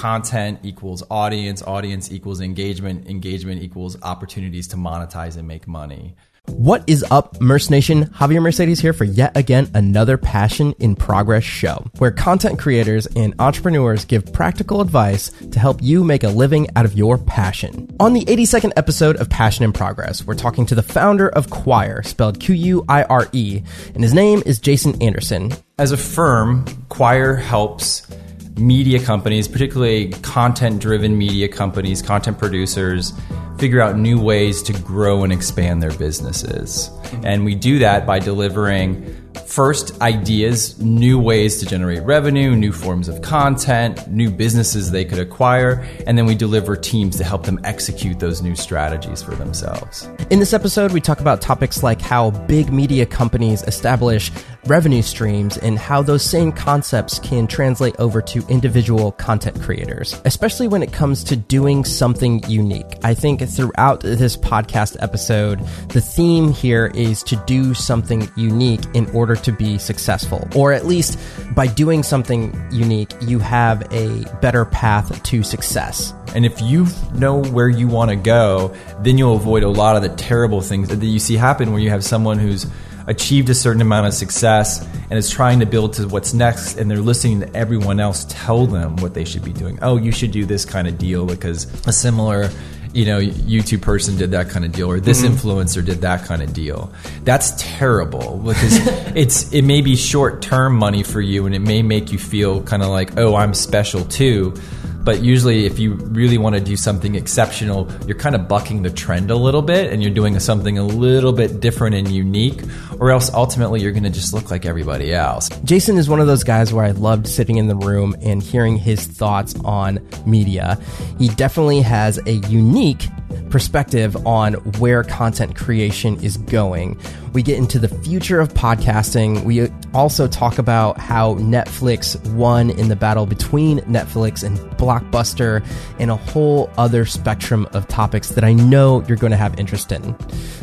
content equals audience, audience equals engagement, engagement equals opportunities to monetize and make money. What is up, Merce Nation? Javier Mercedes here for yet again another Passion in Progress show, where content creators and entrepreneurs give practical advice to help you make a living out of your passion. On the 82nd episode of Passion in Progress, we're talking to the founder of Quire, spelled Q U I R E, and his name is Jason Anderson. As a firm, Quire helps media companies, particularly content driven media companies, content producers, figure out new ways to grow and expand their businesses. And we do that by delivering first ideas, new ways to generate revenue, new forms of content, new businesses they could acquire, and then we deliver teams to help them execute those new strategies for themselves. In this episode, we talk about topics like how big media companies establish revenue streams and how those same concepts can translate over to individual content creators, especially when it comes to doing something unique. I think throughout this podcast episode, the theme here is to do something unique in order to be successful, or at least by doing something unique, you have a better path to success. And if you know where you want to go, then you'll avoid a lot of the terrible things that you see happen where you have someone who's achieved a certain amount of success and is trying to build to what's next and they're listening to everyone else tell them what they should be doing. Oh, you should do this kind of deal because a similar you know, YouTube person did that kind of deal, or this mm-hmm. influencer did that kind of deal. That's terrible because it's it may be short term money for you, and it may make you feel kind of like, oh, I'm special too. But usually, if you really want to do something exceptional, you're kind of bucking the trend a little bit and you're doing something a little bit different and unique, or else ultimately you're going to just look like everybody else. Jason is one of those guys where I loved sitting in the room and hearing his thoughts on media. He definitely has a unique perspective on where content creation is going. We get into the future of podcasting. We also talk about how Netflix won in the battle between Netflix and Blockbuster and a whole other spectrum of topics that I know you're going to have interest in,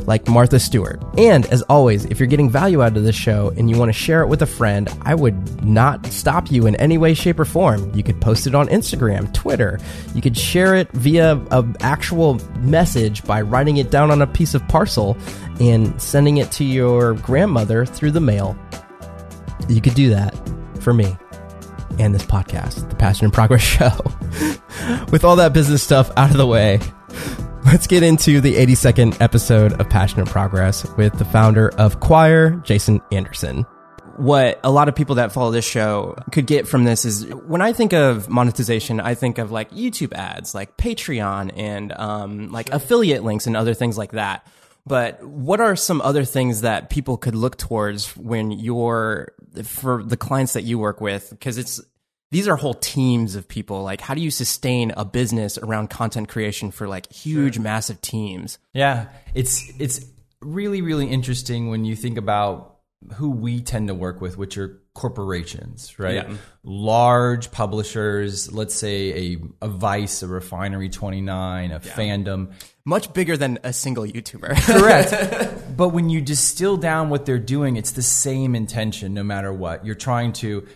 like Martha Stewart. And as always, if you're getting value out of this show and you want to share it with a friend, I would not stop you in any way, shape, or form. You could post it on Instagram, Twitter. You could share it via an actual message by writing it down on a piece of parcel and sending it to your grandmother through the mail. You could do that for me and this podcast, the Passion in Progress Show. With all that business stuff out of the way, let's get into the 82nd episode of Passion in Progress with the founder of Quire, Jason Anderson. What a lot of people that follow this show could get from this is when I think of monetization, I think of like YouTube ads, like Patreon and um, like affiliate links and other things like that. But what are some other things that people could look towards when you're for the clients that you work with? Because it's these are whole teams of people. Like, how do you sustain a business around content creation for like huge, sure. massive teams? Yeah, it's it's really really interesting when you think about who we tend to work with, which are corporations, right? Yeah. Large publishers, let's say a, a Vice, a Refinery 29, a yeah. Fandom. Much bigger than a single YouTuber. Correct. but when you distill down what they're doing, it's the same intention no matter what. You're trying to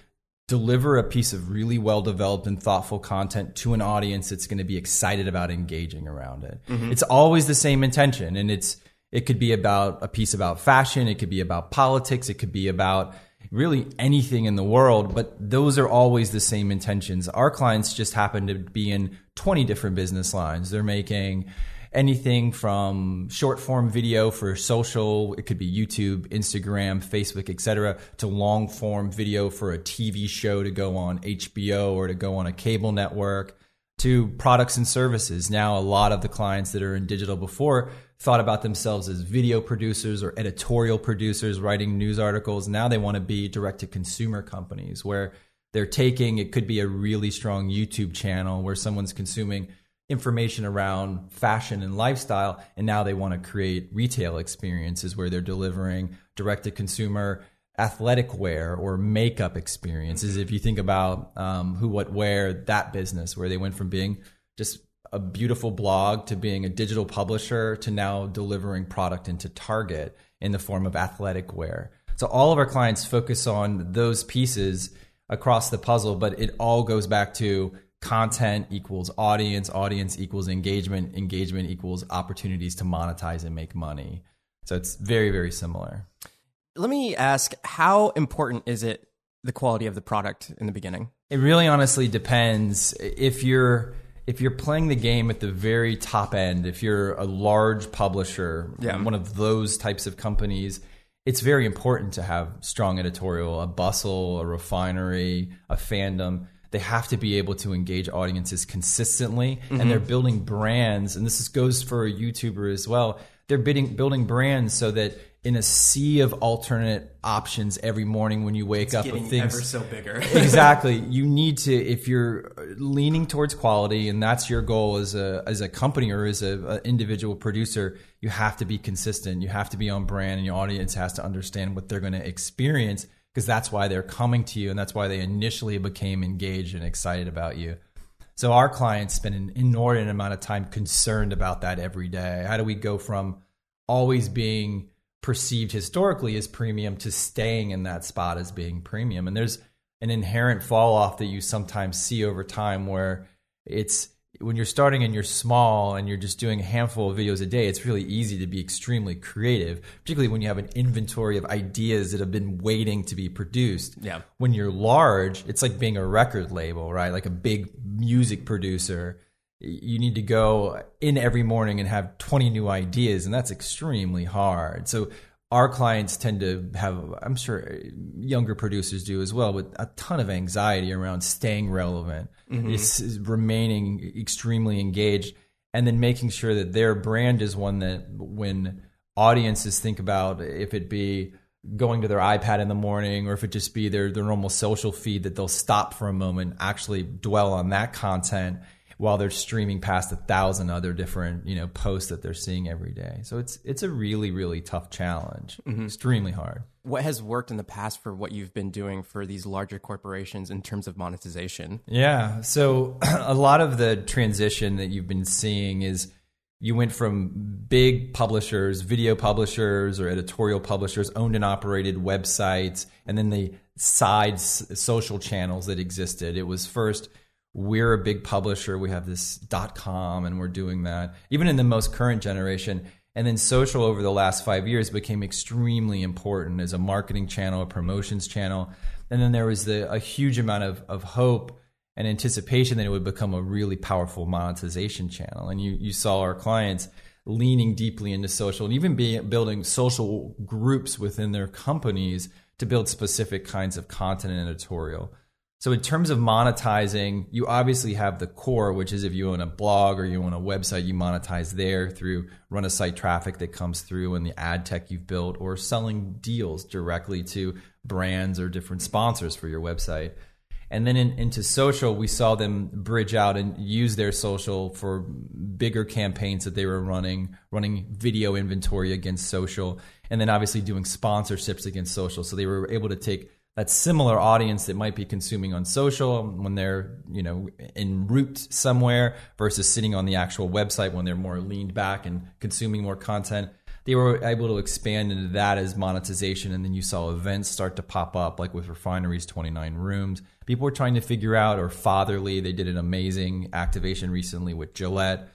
deliver a piece of really well developed and thoughtful content to an audience that's going to be excited about engaging around it. Mm-hmm. It's always the same intention and it's it could be about a piece about fashion, it could be about politics, it could be about really anything in the world, but those are always the same intentions. Our clients just happen to be in 20 different business lines. They're making anything from short form video for social, it could be YouTube, Instagram, Facebook, etc., to long form video for a TV show to go on HBO or to go on a cable network to products and services. Now, a lot of the clients that are in digital before thought about themselves as video producers or editorial producers writing news articles. Now they want to be direct to consumer companies where they're taking it could be a really strong YouTube channel where someone's consuming information around fashion and lifestyle and now they want to create retail experiences where they're delivering direct to consumer athletic wear or makeup experiences. If you think about um, Who What Wear, that business, where they went from being just a beautiful blog to being a digital publisher to now delivering product into Target in the form of athletic wear. So all of our clients focus on those pieces across the puzzle, but it all goes back to content equals audience, audience equals engagement, engagement equals opportunities to monetize and make money. So it's very, very similar. Let me ask how important is it the quality of the product in the beginning? It really honestly depends. If you're if you're playing the game at the very top end, if you're a large publisher, Yeah. one of those types of companies, it's very important to have strong editorial, a bustle, a refinery, a fandom. They have to be able to engage audiences consistently, and they're mm-hmm. building brands. And this is, goes for a YouTuber as well. They're building building brands so that in a sea of alternate options every morning when you wake up of things ever so bigger. exactly. You need to if you're leaning towards quality and that's your goal as a as a company or as a, a individual producer, you have to be consistent. You have to be on brand and your audience has to understand what they're going to experience because that's why they're coming to you and that's why they initially became engaged and excited about you. So our clients spend an inordinate amount of time concerned about that every day. How do we go from always being perceived historically as premium to staying in that spot as being premium? And there's an inherent fall off that you sometimes see over time where it's when you're starting and you're small and you're just doing a handful of videos a day, it's really easy to be extremely creative, particularly when you have an inventory of ideas that have been waiting to be produced Yeah. when you're large, it's like being a record label, right? Like a big music producer. You need to go in every morning and have 20 new ideas, and that's extremely hard. So, our clients tend to have, I'm sure younger producers do as well, but a ton of anxiety around staying relevant, mm-hmm. it's, it's remaining extremely engaged, and then making sure that their brand is one that when audiences think about if it be going to their iPad in the morning or if it just be their, their normal social feed that they'll stop for a moment, actually dwell on that content while they're streaming past a thousand other different, you know, posts that they're seeing every day. So it's it's a really, really tough challenge. Mm-hmm. Extremely hard. What has worked in the past for what you've been doing for these larger corporations in terms of monetization? Yeah. So a lot of the transition that you've been seeing is you went from big publishers, video publishers or editorial publishers, owned and operated websites, and then the side social channels that existed. It was first we're a big publisher, we have this dot com and we're doing that. Even in the most current generation, and then social over the last five years became extremely important as a marketing channel, a promotions channel. And then there was the, a huge amount of, of hope and anticipation that it would become a really powerful monetization channel. And you, you saw our clients leaning deeply into social and even be, building social groups within their companies to build specific kinds of content and editorial. So in terms of monetizing, you obviously have the core, which is if you own a blog or you own a website, you monetize there through run a site traffic that comes through and the ad tech you've built or selling deals directly to brands or different sponsors for your website. And then in, into social, we saw them bridge out and use their social for bigger campaigns that they were running, running video inventory against social, and then obviously doing sponsorships against social. So they were able to take that similar audience that might be consuming on social when they're you know en route somewhere versus sitting on the actual website when they're more leaned back and consuming more content. They were able to expand into that as monetization and then you saw events start to pop up like with refineries 29 rooms. People were trying to figure out or fatherly they did an amazing activation recently with gillette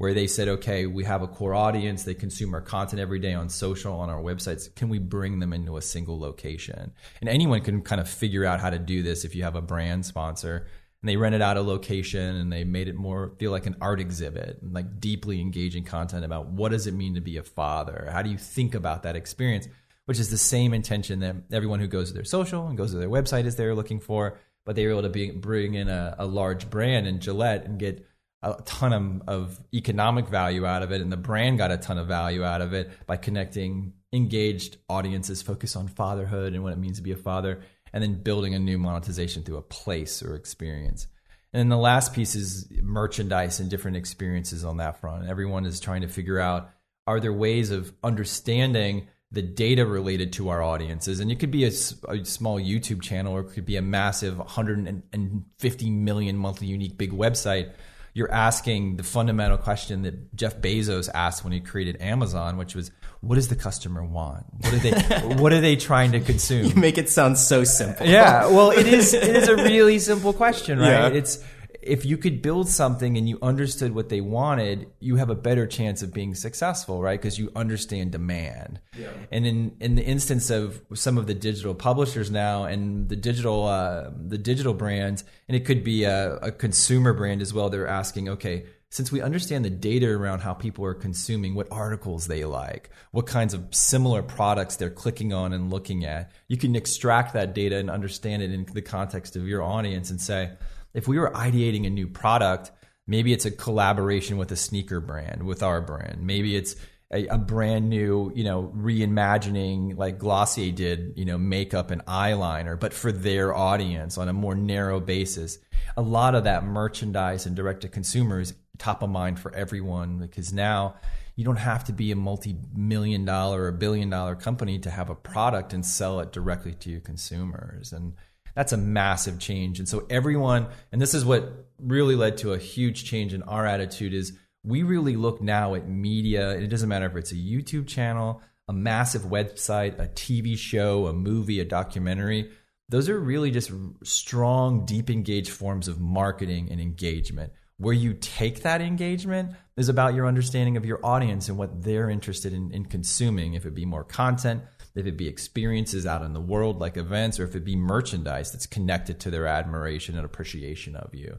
where they said, okay, we have a core audience. They consume our content every day on social, on our websites. Can we bring them into a single location? And anyone can kind of figure out how to do this if you have a brand sponsor. And they rented out a location and they made it more feel like an art exhibit, like deeply engaging content about what does it mean to be a father? How do you think about that experience? Which is the same intention that everyone who goes to their social and goes to their website is there looking for. But they were able to be, bring in a, a large brand in Gillette and get a ton of, of economic value out of it, and the brand got a ton of value out of it by connecting engaged audiences focused on fatherhood and what it means to be a father, and then building a new monetization through a place or experience. And then the last piece is merchandise and different experiences on that front. Everyone is trying to figure out are there ways of understanding the data related to our audiences and it could be a small youtube channel or it could be a massive 150 million monthly unique big website you're asking the fundamental question that jeff bezos asked when he created amazon which was what does the customer want what are they what are they trying to consume You make it sound so simple. yeah, well, it is. It is a really simple question, right? Yeah. It's if you could build something and you understood what they wanted, you have a better chance of being successful, right? Because you understand demand. Yeah. And in in the instance of some of the digital publishers now and the digital uh, the digital brands, and it could be a, a consumer brand as well. They're asking, okay, since we understand the data around how people are consuming, what articles they like, what kinds of similar products they're clicking on and looking at, you can extract that data and understand it in the context of your audience and say, if we were ideating a new product, maybe it's a collaboration with a sneaker brand, with our brand. Maybe it's a, a, brand new, you know, reimagining like Glossier did, you know, makeup and eyeliner, but for their audience on a more narrow basis. A lot of that merchandise and direct to consumers top of mind for everyone because now you don't have to be a multi-million dollar or billion dollar company to have a product and sell it directly to your consumers. And that's a massive change. And so everyone, and this is what really led to a huge change in our attitude is we really look now at media. It doesn't matter if it's a YouTube channel, a massive website, a TV show, a movie, a documentary. Those are really just strong, deep engaged forms of marketing and engagement. Where you take that engagement is about your understanding of your audience and what they're interested in, in consuming. If it be more content, if it be experiences out in the world like events, or if it be merchandise that's connected to their admiration and appreciation of you.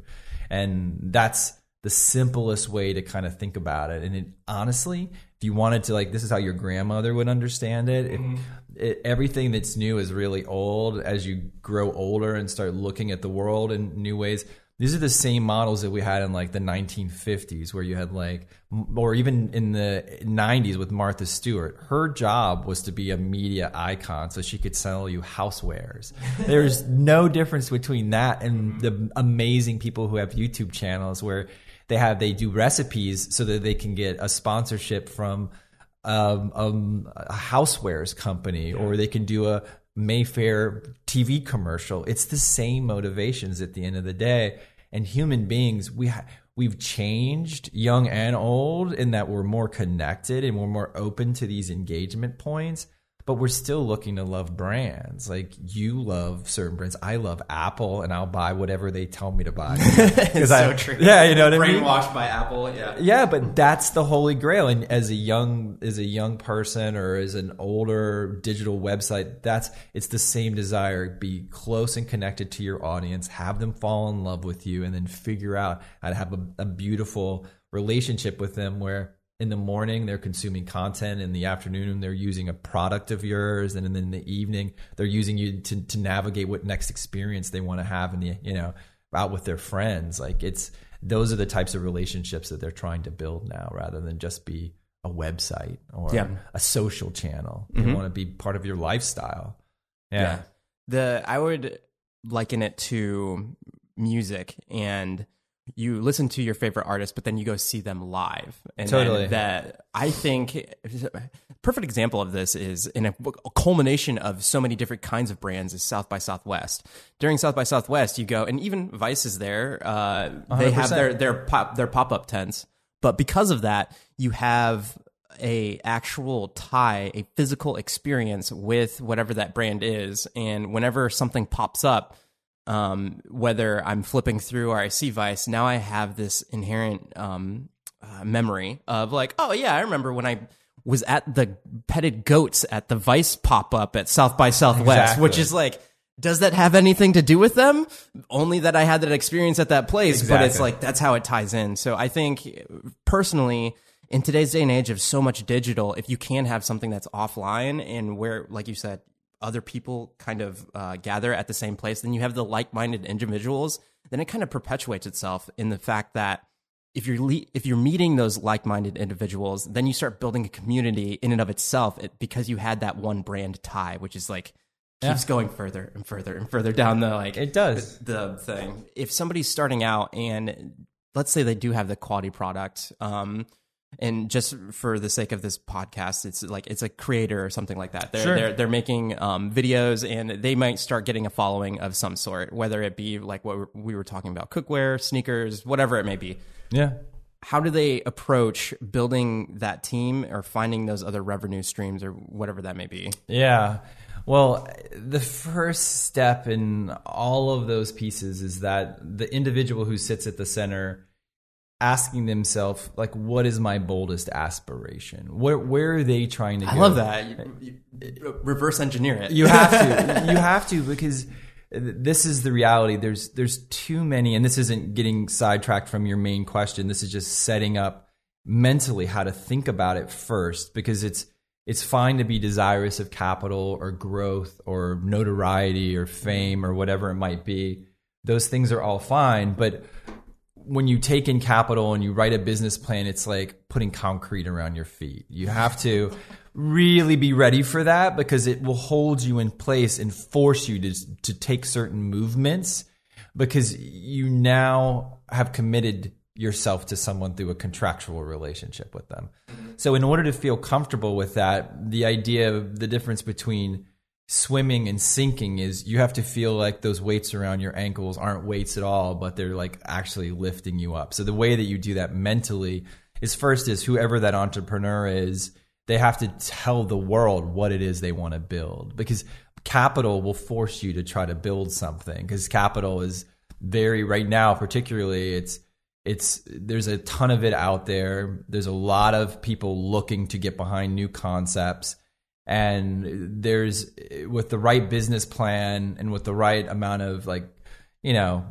And that's the simplest way to kind of think about it. And it, honestly, if you wanted to, like, this is how your grandmother would understand it. Mm-hmm. it. Everything that's new is really old. As you grow older and start looking at the world in new ways, these are the same models that we had in like the 1950s where you had like or even in the 90s with Martha Stewart. Her job was to be a media icon so she could sell you housewares. There's no difference between that and the amazing people who have YouTube channels where they have they do recipes so that they can get a sponsorship from um, um, a housewares company or they can do a Mayfair TV commercial. It's the same motivations at the end of the day and human beings we ha- we've changed young and old in that we're more connected and we're more open to these engagement points but we're still looking to love brands. Like you love certain brands. I love Apple, and I'll buy whatever they tell me to buy. Because I, so true. Yeah, you know what I mean. Brainwashed by Apple. Yeah. Yeah, but that's the holy grail. And as a young, as a young person, or as an older digital website, that's it's the same desire. Be close and connected to your audience. Have them fall in love with you, and then figure out how to have a, a beautiful relationship with them where in the morning they're consuming content in the afternoon they're using a product of yours and then in the evening they're using you to, to navigate what next experience they want to have in the you know out with their friends like it's those are the types of relationships that they're trying to build now rather than just be a website or yeah. a social channel they mm-hmm. want to be part of your lifestyle yeah. yeah the i would liken it to music and you listen to your favorite artist, but then you go see them live. And totally. That I think perfect example of this is in a, a, culmination of so many different kinds of brands is South by Southwest. During South by Southwest, you go and even Vice is there. Uh, they have their their pop their pop up tents, but because of that, you have a actual tie, a physical experience with whatever that brand is, and whenever something pops up um, whether I'm flipping through or I see Vice, now I have this inherent um, uh, memory of like, oh yeah, I remember when I was at the petted goats at the Vice pop up at South by Southwest, exactly. which is like, does that have anything to do with them? Only that I had that experience at that place, exactly. but it's like that's how it ties in. So I think personally, in today's day and age of so much digital, if you can have something that's offline and where, like you said, other people kind of uh, gather at the same place, then you have the like-minded individuals. Then it kind of perpetuates itself in the fact that if you're le- if you're meeting those like-minded individuals, then you start building a community in and of itself it, because you had that one brand tie, which is like keeps yeah. going further and further and further down the like it does the, the thing. If somebody's starting out and let's say they do have the quality product, um, and just for the sake of this podcast, it's like it's a creator or something like that. They're sure. they're, they're making um, videos, and they might start getting a following of some sort, whether it be like what we were talking about, cookware, sneakers, whatever it may be. Yeah. How do they approach building that team or finding those other revenue streams or whatever that may be? Yeah. Well, the first step in all of those pieces is that the individual who sits at the center asking themselves like what is my boldest aspiration? Where where are they trying to I go? love that. You, you, reverse engineer it. you have to. You have to because this is the reality. There's there's too many and this isn't getting sidetracked from your main question. This is just setting up mentally how to think about it first because it's it's fine to be desirous of capital or growth or notoriety or fame or whatever it might be. Those things are all fine but when you take in capital and you write a business plan, it's like putting concrete around your feet. You have to really be ready for that because it will hold you in place and force you to, to take certain movements because you now have committed yourself to someone through a contractual relationship with them. So in order to feel comfortable with that, the idea of the difference between swimming and sinking is you have to feel like those weights around your ankles aren't weights at all but they're like actually lifting you up. So the way that you do that mentally is first is whoever that entrepreneur is they have to tell the world what it is they want to build because capital will force you to try to build something because capital is very right now particularly it's it's there's a ton of it out there. There's a lot of people looking to get behind new concepts and there's with the right business plan and with the right amount of like you know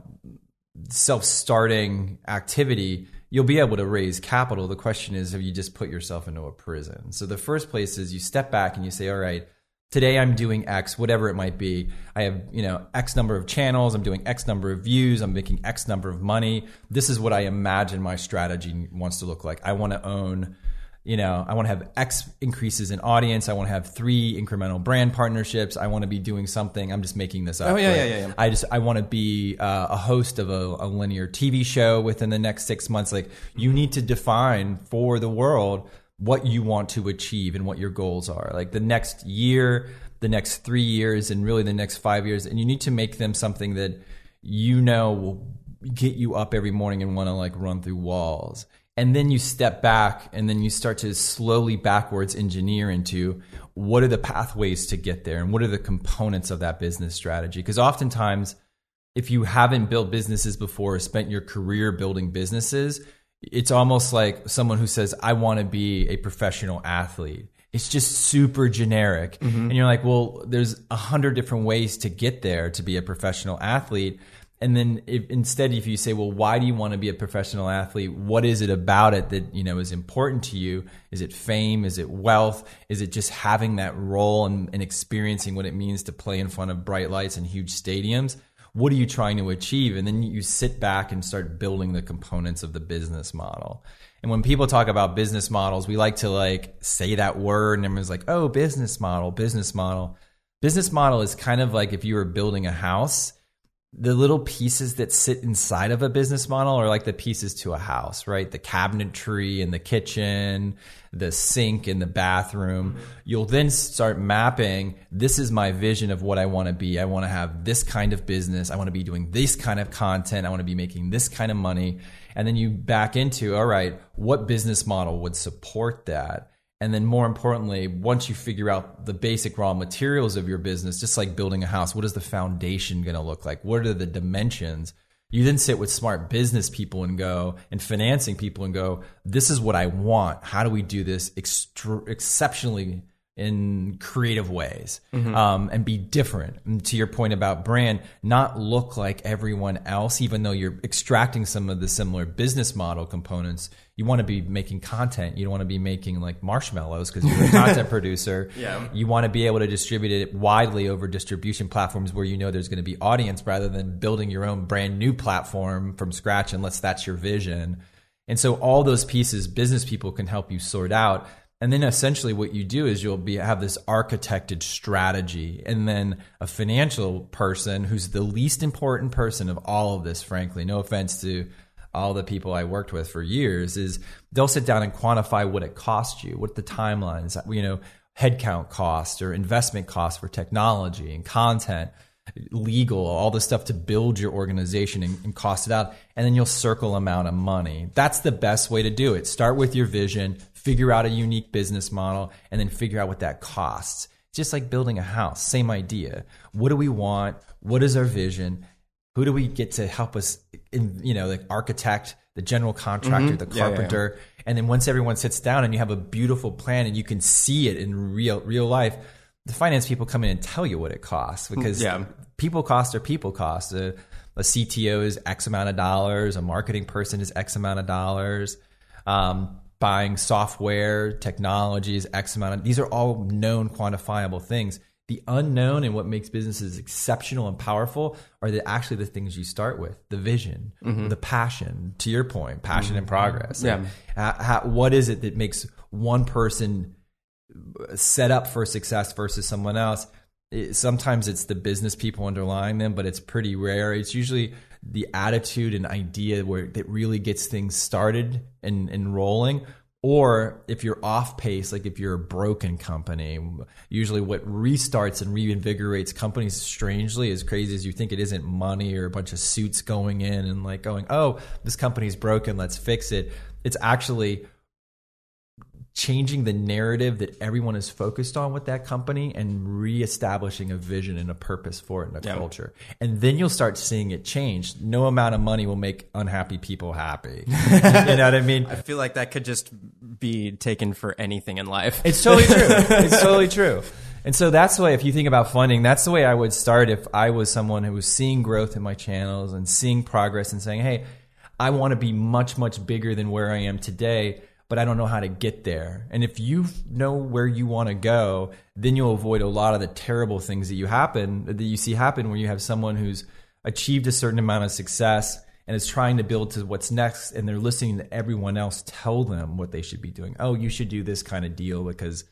self-starting activity you'll be able to raise capital. The question is have you just put yourself into a prison? So the first place is you step back and you say all right today i'm doing x whatever it might be. I have you know x number of channels. I'm doing x number of views. I'm making x number of money. This is what i imagine my strategy wants to look like. I want to own you know, I want to have X increases in audience. I want to have three incremental brand partnerships. I want to be doing something. I'm just making this up. Oh, yeah, yeah, yeah, yeah. I just I want to be uh, a host of a, a linear TV show within the next six months. Like you need to define for the world what you want to achieve and what your goals are. Like the next year, the next three years, and really the next five years, and you need to make them something that you know will get you up every morning and want to like run through walls and then you step back and then you start to slowly backwards engineer into what are the pathways to get there and what are the components of that business strategy. Because oftentimes if you haven't built businesses before or spent your career building businesses it's almost like someone who says i want to be a professional athlete. It's just super generic. Mm-hmm. And you're like well there's a hundred different ways to get there to be a professional athlete and then if, instead if you say well why do you want to be a professional athlete? What is it about it that you know is important to you? Is it fame? Is it wealth? Is it just having that role and, and experiencing what it means to play in front of bright lights and huge stadiums? What are you trying to achieve? And then you sit back and start building the components of the business model. And when people talk about business models we like to like say that word and everyone's like oh business model business model. Business model is kind of like if you were building a house the little pieces that sit inside of a business model are like the pieces to a house, right? The cabinetry in the kitchen, the sink in the bathroom. You'll then start mapping this is my vision of what I want to be. I want to have this kind of business. I want to be doing this kind of content. I want to be making this kind of money. And then you back into, all right, what business model would support that? And then more importantly, once you figure out the basic raw materials of your business, just like building a house, what is the foundation going to look like? What are the dimensions? You then sit with smart business people and go, and financing people and go, this is what I want. How do we do this extra, exceptionally in creative ways um, and be different. And to your point about brand, not look like everyone else, even though you're extracting some of the similar business model components. You want to be making content. You don't want to be making like marshmallows because you're a content producer. Yeah. You want to be able to distribute it widely over distribution platforms where you know there's going to be audience rather than building your own brand new platform from scratch unless that's your vision. And so all those pieces business people can help you sort out. And then essentially what you do is you'll be have this architected strategy and then a financial person who's the least important person of all of this frankly. No offense to all the people I worked with for years is they'll sit down and quantify what it costs you, what the timelines, you know, headcount cost or investment cost for technology and content legal, all the stuff to build your organization and, and, cost it out, and then you'll circle amount of money. That's the best way to do it. Start with your vision, figure out a unique business model, and then figure out what that costs. Just like building a house, same idea. What do we want? What is our vision? Who do we get to help us? In, you know, the architect, the general contractor, the Mm-hmm. Yeah, yeah, carpenter, and then once everyone sits down and you have a beautiful plan and you can see it in real real life, the finance people come in and tell you what it costs because Yeah. people cost are people cost. A, a CTO is X amount of dollars. A marketing person is X amount of dollars. Um, buying software, technologies, X amount of. These are all known, quantifiable things. The unknown and what makes businesses exceptional and powerful are the, actually the things you start with: the vision, mm-hmm. the passion. To your point, passion and mm-hmm. progress. Yeah. How- how- what is it that makes one person set up for success versus someone else. It- sometimes it's the business people underlying them, but it's pretty rare. It's usually the attitude and idea where that really gets things started and, and rolling. Or if you're off pace, like if you're a broken company, usually what restarts and reinvigorates companies strangely, as crazy as you think it isn't money or a bunch of suits going in and like going, oh, this company's broken, let's fix it. It's actually changing the narrative that everyone is focused on with that company and reestablishing a vision and a purpose for it and a Yeah. culture. And then you'll start seeing it change. No amount of money will make unhappy people happy. you know what I mean? I feel like that could just be taken for anything in life. It's totally true. it's totally true. And so that's the way, if you think about funding, that's the way I would start if I was someone who was seeing growth in my channels and seeing progress and saying, hey, I want to be much, much bigger than where I am today, but I don't know how to get there. And if you know where you want to go, then you'll avoid a lot of the terrible things that you happen, that you see happen when you have someone who's achieved a certain amount of success and is trying to build to what's next and they're listening to everyone else tell them what they should be doing. Oh, you should do this kind of deal because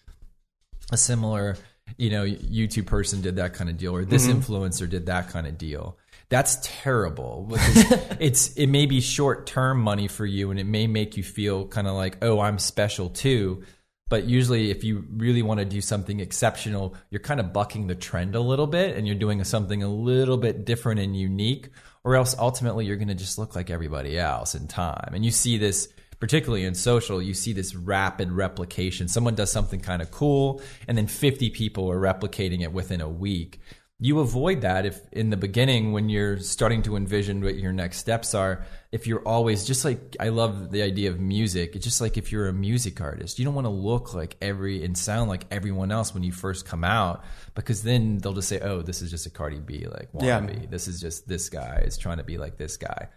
a similar, you know, YouTube person did that kind of deal or this mm-hmm. influencer did that kind of deal. That's terrible because it's it may be short term money for you and it may make you feel kind of like, "Oh, I'm special too." But usually if you really want to do something exceptional, you're kind of bucking the trend a little bit and you're doing something a little bit different and unique or else ultimately you're going to just look like everybody else in time. And you see this particularly in social, you see this rapid replication. Someone does something kind of cool, and then 50 people are replicating it within a week. You avoid that if in the beginning, when you're starting to envision what your next steps are, if you're always just like, I love the idea of music. It's just like if you're a music artist, you don't want to look like every and sound like everyone else when you first come out, because then they'll just say, oh, this is just a Cardi B, like Yeah. wannabe. This is just this guy is trying to be like this guy.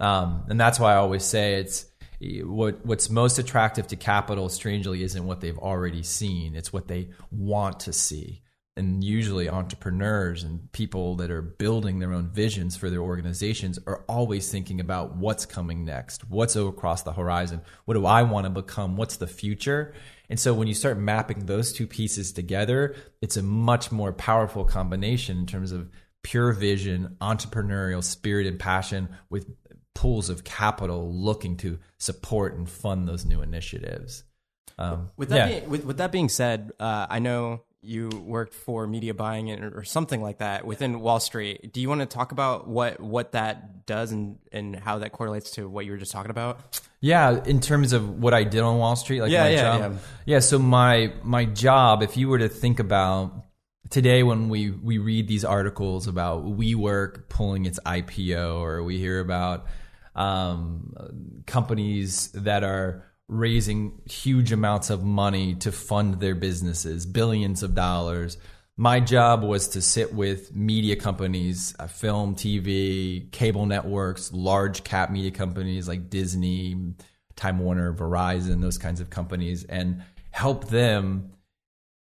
Um, and that's why I always say it's what what's most attractive to capital strangely isn't what they've already seen it's what they want to see and usually entrepreneurs and people that are building their own visions for their organizations are always thinking about what's coming next what's across the horizon what do i want to become what's the future and so when you start mapping those two pieces together it's a much more powerful combination in terms of pure vision entrepreneurial spirit and passion with pools of capital looking to support and fund those new initiatives. Um, With that, yeah. being, with, with that being said, uh, I know you worked for media buying or something like that within Wall Street. Do you want to talk about what what that does and and how that correlates to what you were just talking about? Yeah, in terms of what I did on Wall Street, like Yeah, my yeah, job. yeah. Yeah, so my my job, if you were to think about today when we we read these articles about WeWork pulling its IPO or we hear about um, companies that are raising huge amounts of money to fund their businesses, billions of dollars. My job was to sit with media companies, uh, film, TV, cable networks, large cap media companies like Disney, Time Warner, Verizon, those kinds of companies, and help them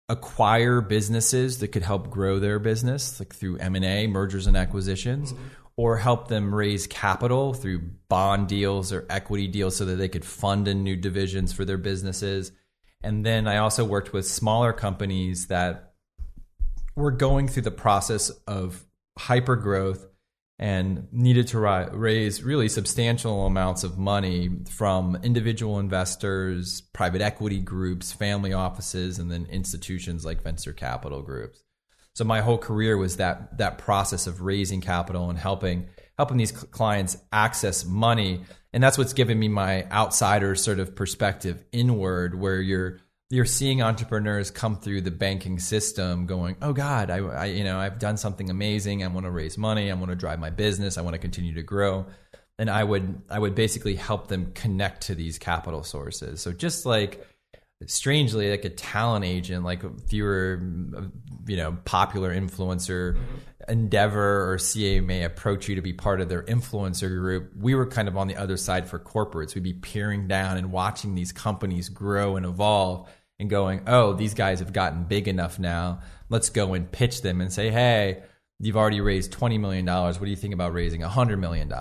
acquire businesses that could help grow their business like through M&A, mergers and acquisitions, or help them raise capital through bond deals or equity deals so that they could fund in new divisions for their businesses. And then I also worked with smaller companies that were going through the process of hyper growth and needed to raise really substantial amounts of money from individual investors, private equity groups, family offices, and then institutions like venture capital groups. So my whole career was that that process of raising capital and helping helping these clients access money, and that's what's given me my outsider sort of perspective inward, where you're you're seeing entrepreneurs come through the banking system going, "Oh God, I, I you know I've done something amazing. I want to raise money. I want to drive my business. I want to continue to grow." And I would I would basically help them connect to these capital sources. So just like strangely like a talent agent like if you were you know popular influencer mm-hmm. endeavor or CAA may approach you to be part of their influencer group. We were kind of on the other side for corporates. We'd be peering down and watching these companies grow and evolve and going oh these guys have gotten big enough now. Let's go and pitch them and say hey you've already raised $20 million what do you think about raising $100 million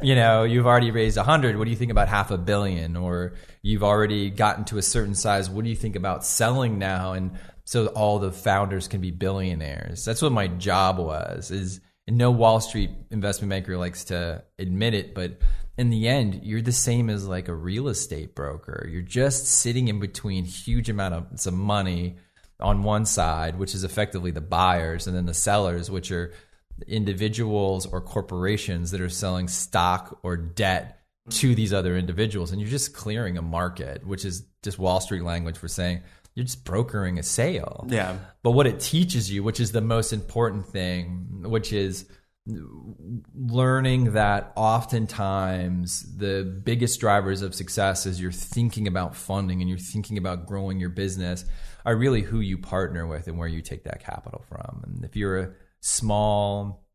you know you've already raised 100 what do you think about half a billion? Or you've already gotten to a certain size what do you think about selling now? And so all the founders can be billionaires. That's what my job was is and no wall street investment banker likes to admit it but in the end you're the same as like a real estate broker. You're just sitting in between huge amount of some money on one side, which is effectively the buyers, and then the sellers, which are individuals or corporations that are selling stock or debt to these other individuals. And you're just clearing a market, which is just Wall Street language for saying you're just brokering a sale. Yeah. But what it teaches you, which is the most important thing, which is learning that oftentimes the biggest drivers of success is you're thinking about funding and you're thinking about growing your business are really who you partner with and where you take that capital from. And if you're a small,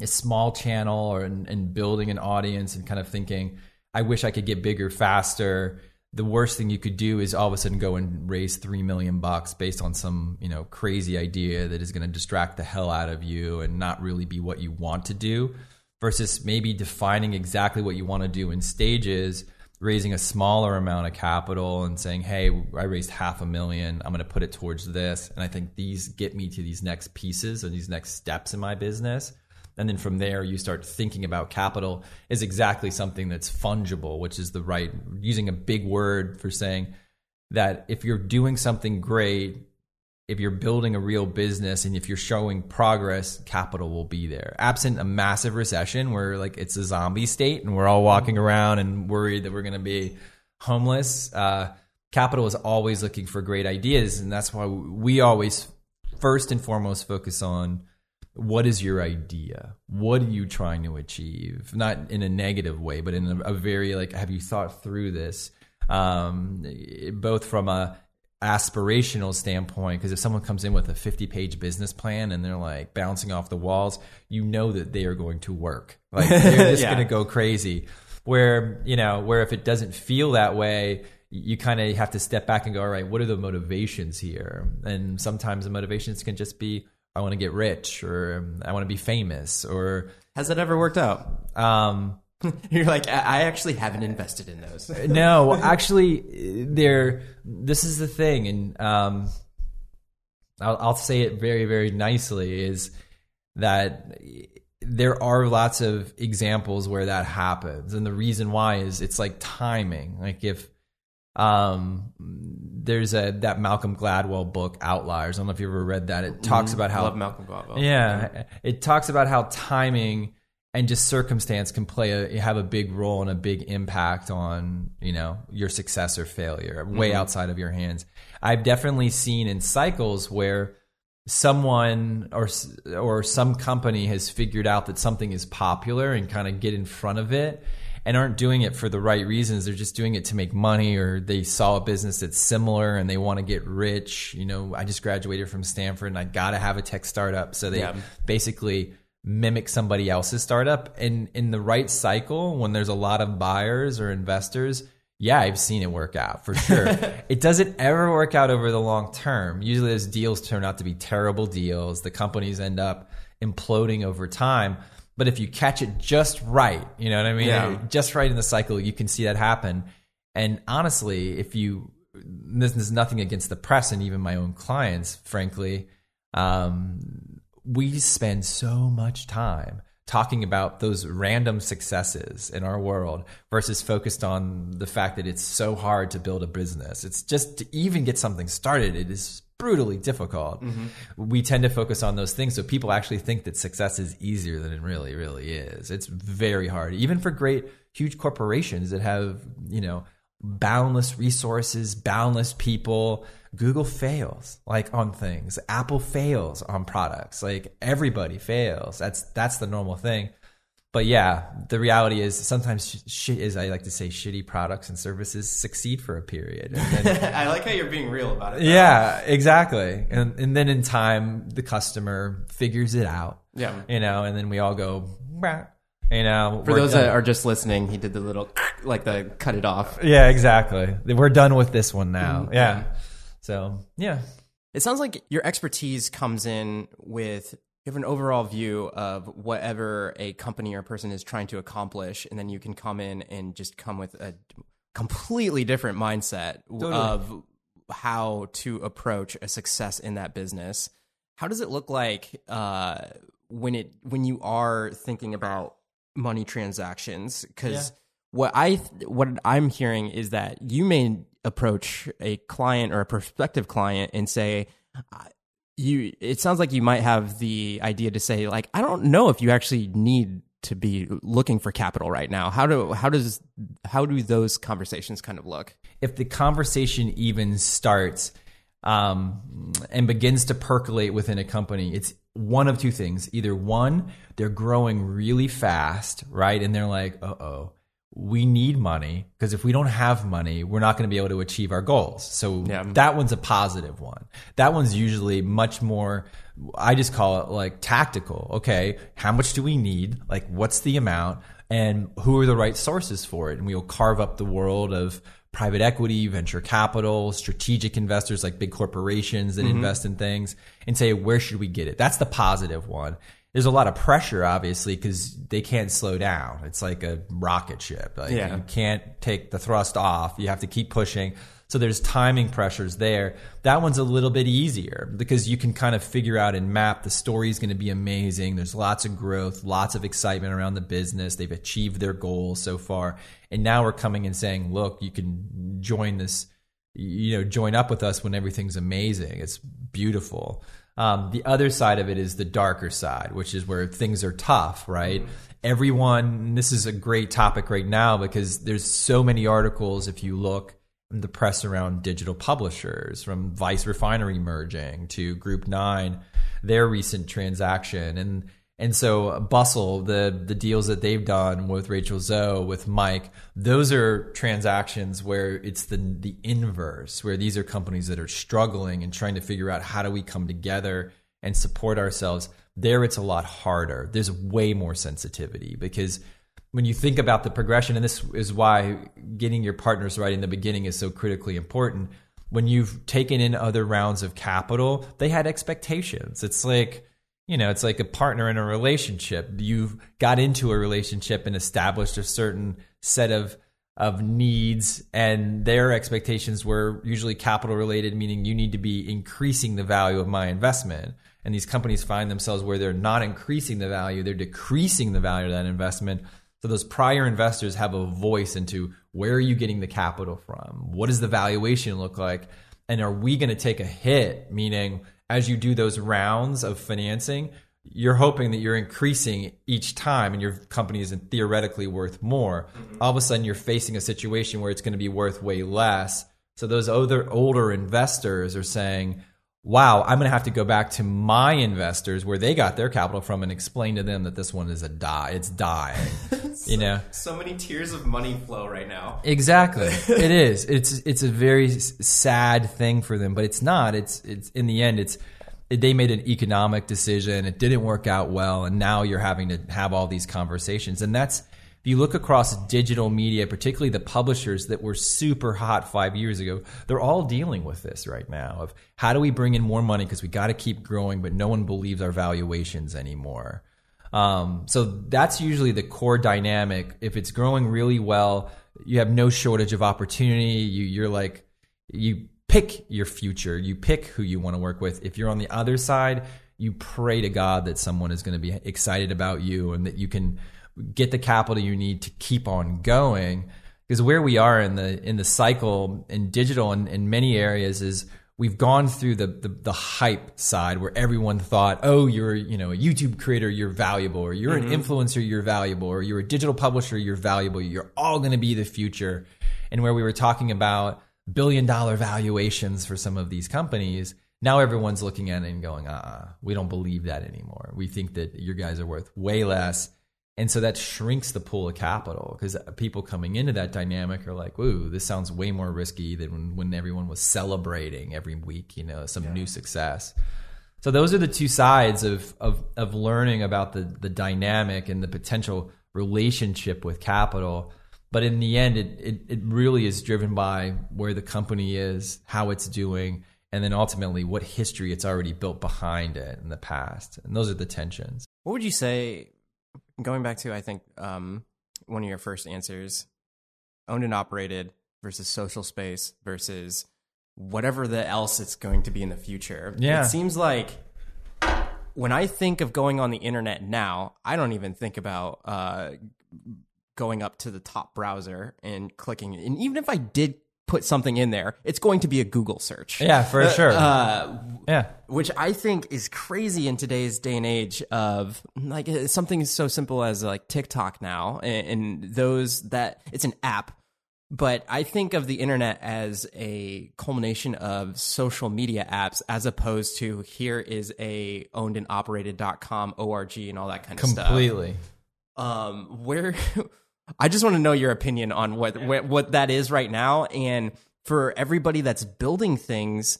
a small channel or in building an audience and kind of thinking, I wish I could get bigger faster. The worst thing you could do is all of a sudden go and raise three million bucks based on some you know crazy idea that is going to distract the hell out of you and not really be what you want to do. Versus maybe defining exactly what you want to do in stages raising a smaller amount of capital and saying, "Hey, I raised half a million. I'm going to put it towards this." And I think these get me to these next pieces or these next steps in my business. And then from there, you start thinking about capital is exactly something that's fungible, which is the right using a big word for saying that if you're doing something great, if you're building a real business and if you're showing progress, capital will be there. Absent a massive recession where like it's a zombie state and we're all walking around and worried that we're going to be homeless, uh, capital is always looking for great ideas. And that's why we always first and foremost focus on what is your idea? What are you trying to achieve? Not in a negative way, but in a, a very like, have you thought through this? Um, both from a aspirational standpoint because if someone comes in with a 50 page business plan and they're like bouncing off the walls you know that they are going to work like they're just Yeah. going to go crazy where you know where if it doesn't feel that way you kind of have to step back and go all right what are the motivations here and sometimes the motivations can just be i want to get rich or i want to be famous or Has that ever worked out? um You're like, I, I actually haven't invested in those. no, actually, there. This is the thing, and um, I'll, I'll say it very, very nicely. Is that there are lots of examples where that happens, and the reason why is it's like timing. Like if um, there's a that Malcolm Gladwell book, Outliers. I don't know if you ever read that. It talks about how Love Malcolm Gladwell. yeah, it talks about how timing and just circumstance can play a have a big role and a big impact on you know your success or failure, way mm-hmm. outside of your hands. I've definitely seen in cycles where someone or or some company has figured out that something is popular and kind of get in front of it and aren't doing it for the right reasons they're just doing it to make money or they saw a business that's similar and they want to get rich you know i just graduated from stanford and i gotta have a tech startup so they Yeah. basically mimic somebody else's startup. And in the right cycle when there's a lot of buyers or investors yeah i've seen it work out for sure. It doesn't ever work out over the long term. Usually those deals turn out to be terrible deals. The companies end up imploding over time. But if you catch it just right you know what i mean? Yeah. just right in the cycle you can see that happen. And honestly if you this is nothing against the press and even my own clients frankly um, we spend so much time talking about those random successes in our world versus focused on the fact that it's so hard to build a business. It's just to even get something started, it is brutally difficult. Mm-hmm. We tend to focus on those things so people actually think that success is easier than it really really is. It's very hard even for great huge corporations that have, you know, boundless resources, boundless people. Google fails like on things. Apple fails on products. Like everybody fails. That's that's the normal thing. But yeah, the reality is sometimes shit is I like to say shitty products and services succeed for a period. And then, I like how you're being real about it. though. yeah, exactly. And and then in time the customer figures it out. Yeah. You know, and then we all go "Bah." you know, For those done. that are just listening, he did the little like the cut it off. Yeah, exactly. We're done with this one now. Mm-hmm. Yeah. So, yeah. It sounds like your expertise comes in with you have an overall view of whatever a company or person is trying to accomplish, and then you can come in and just come with a completely different mindset of how to approach a success in that business. How does it look like uh, when it when you are thinking about money transactions? Because what I what I'm hearing is that you may approach a client or a prospective client and say, you. It sounds like you might have the idea to say, like, I don't know if you actually need to be looking for capital right now. How do how does how do those conversations kind of look? If the conversation even starts um, and begins to percolate within a company, it's one of two things. Either one, they're growing really fast, right? And they're like, uh oh, we need money because if we don't have money, we're not going to be able to achieve our goals. So Yeah. that one's a positive one. That one's usually much more, I just call it like tactical. Okay, how much do we need? Like, what's the amount? And who are the right sources for it? And we'll carve up the world of private equity, venture capital, strategic investors like big corporations that mm-hmm. invest in things and say, where should we get it? That's the positive one. There's a lot of pressure, obviously, because they can't slow down. It's like a rocket ship. Like, Yeah. you can't take the thrust off. You have to keep pushing. So there's timing pressures there. That one's a little bit easier because you can kind of figure out and map the story is going to be amazing. There's lots of growth, lots of excitement around the business. They've achieved their goals so far. And now we're coming and saying, look, you can join this, you know, join up with us when everything's amazing. It's beautiful. Um, the other side of it is the darker side, which is where things are tough, right? Everyone, this is a great topic right now because there's so many articles if you look in the press around digital publishers, from Vice Refinery merging to Group Nine, their recent transaction, and and so Bustle, the the deals that they've done with Rachel Zoe, with Mic, those are transactions where it's the the inverse, where these are companies that are struggling and trying to figure out how do we come together and support ourselves. There, it's a lot harder. There's way more sensitivity because when you think about the progression, and this is why getting your partners right in the beginning is so critically important. When you've taken in other rounds of capital, they had expectations. It's like, you know, it's like a partner in a relationship. You've got into a relationship and established a certain set of of needs and their expectations were usually capital related meaning you need to be increasing the value of my investment. And these companies find themselves where they're not increasing the value they're decreasing the value of that investment. So those prior investors have a voice into where are you getting the capital from? What does the valuation look like and are we going to take a hit meaning as you do those rounds of financing you're hoping that you're increasing each time and your company isn't theoretically worth more. Mm-hmm. All of a sudden, you're facing a situation where it's going to be worth way less. So those other older investors are saying, wow, I'm going to have to go back to my investors where they got their capital from and explain to them that this one is a die. It's dying. you know? So many tears of money flow right now. Exactly. it is. It's it's a very sad thing for them, but it's not. It's it's in the end it's they made an economic decision. It didn't work out well and now you're having to have all these conversations. And that's if you look across digital media, particularly the publishers that were super hot 5 years ago, they're all dealing with this right now of how do we bring in more money because we got to keep growing but no one believes our valuations anymore. Um, so that's usually the core dynamic. If it's growing really well, you have no shortage of opportunity. You, you're like, you pick your future. You pick who you want to work with. If you're on the other side, you pray to God that someone is going to be excited about you and that you can get the capital you need to keep on going. Because where we are in the in the cycle in digital and in many areas is we've gone through the, the the hype side where everyone thought, oh, you're you know a YouTube creator, you're valuable, or you're an influencer, you're valuable, or you're a digital publisher, you're valuable. You're all going to be the future. and where we were talking about billion dollar valuations for some of these companies. Now everyone's looking at it and going, uh, uh we don't believe that anymore. We think that your guys are worth way less. And so that shrinks the pool of capital because people coming into that dynamic are like, "Ooh, this sounds way more risky than when, when everyone was celebrating every week, you know, some new success." So those are the two sides of of of learning about the the dynamic and the potential relationship with capital. But in the end, it, it, it really is driven by where the company is, how it's doing, and then ultimately what history it's already built behind it in the past. And those are the tensions. What would you say, going back to, I think, um, one of your first answers, owned and operated versus social space versus whatever the else it's going to be in the future? Yeah. It seems like when I think of going on the internet now, I don't even think about uh, going up to the top browser and clicking. And even if I did put something in there, it's going to be a Google search. Yeah, for sure. Uh, yeah. which I think is crazy in today's day and age of like uh, something so simple as like TikTok now and, and those that it's an app but I think of the internet as a culmination of social media apps as opposed to here is a owned and operated.com org and all that kind of stuff Completely. um where i just want to know your opinion on what, what what that is right now and for everybody that's building things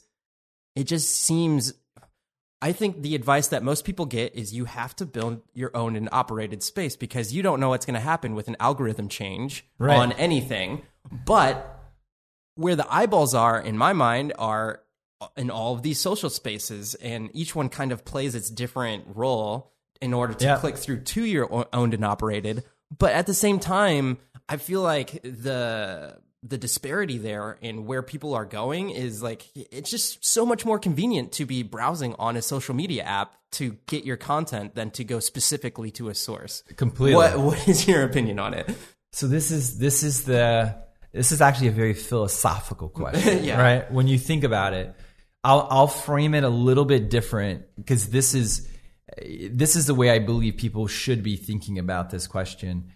it just seems i think the advice that most people get is you have to build your own and operated space because you don't know what's going to happen with an algorithm change Right. on anything but where the eyeballs are in my mind are in all of these social spaces and each one kind of plays its different role in order to Yeah. click through to your owned and operated but at the same time i feel like the the disparity there in where people are going is like it's just so much more convenient to be browsing on a social media app to get your content than to go specifically to a source Completely. what what is your opinion on it So this is this is the this is actually a very philosophical question, Yeah. right? When you think about it, I'll I'll frame it a little bit different because this is this is the way I believe people should be thinking about this question.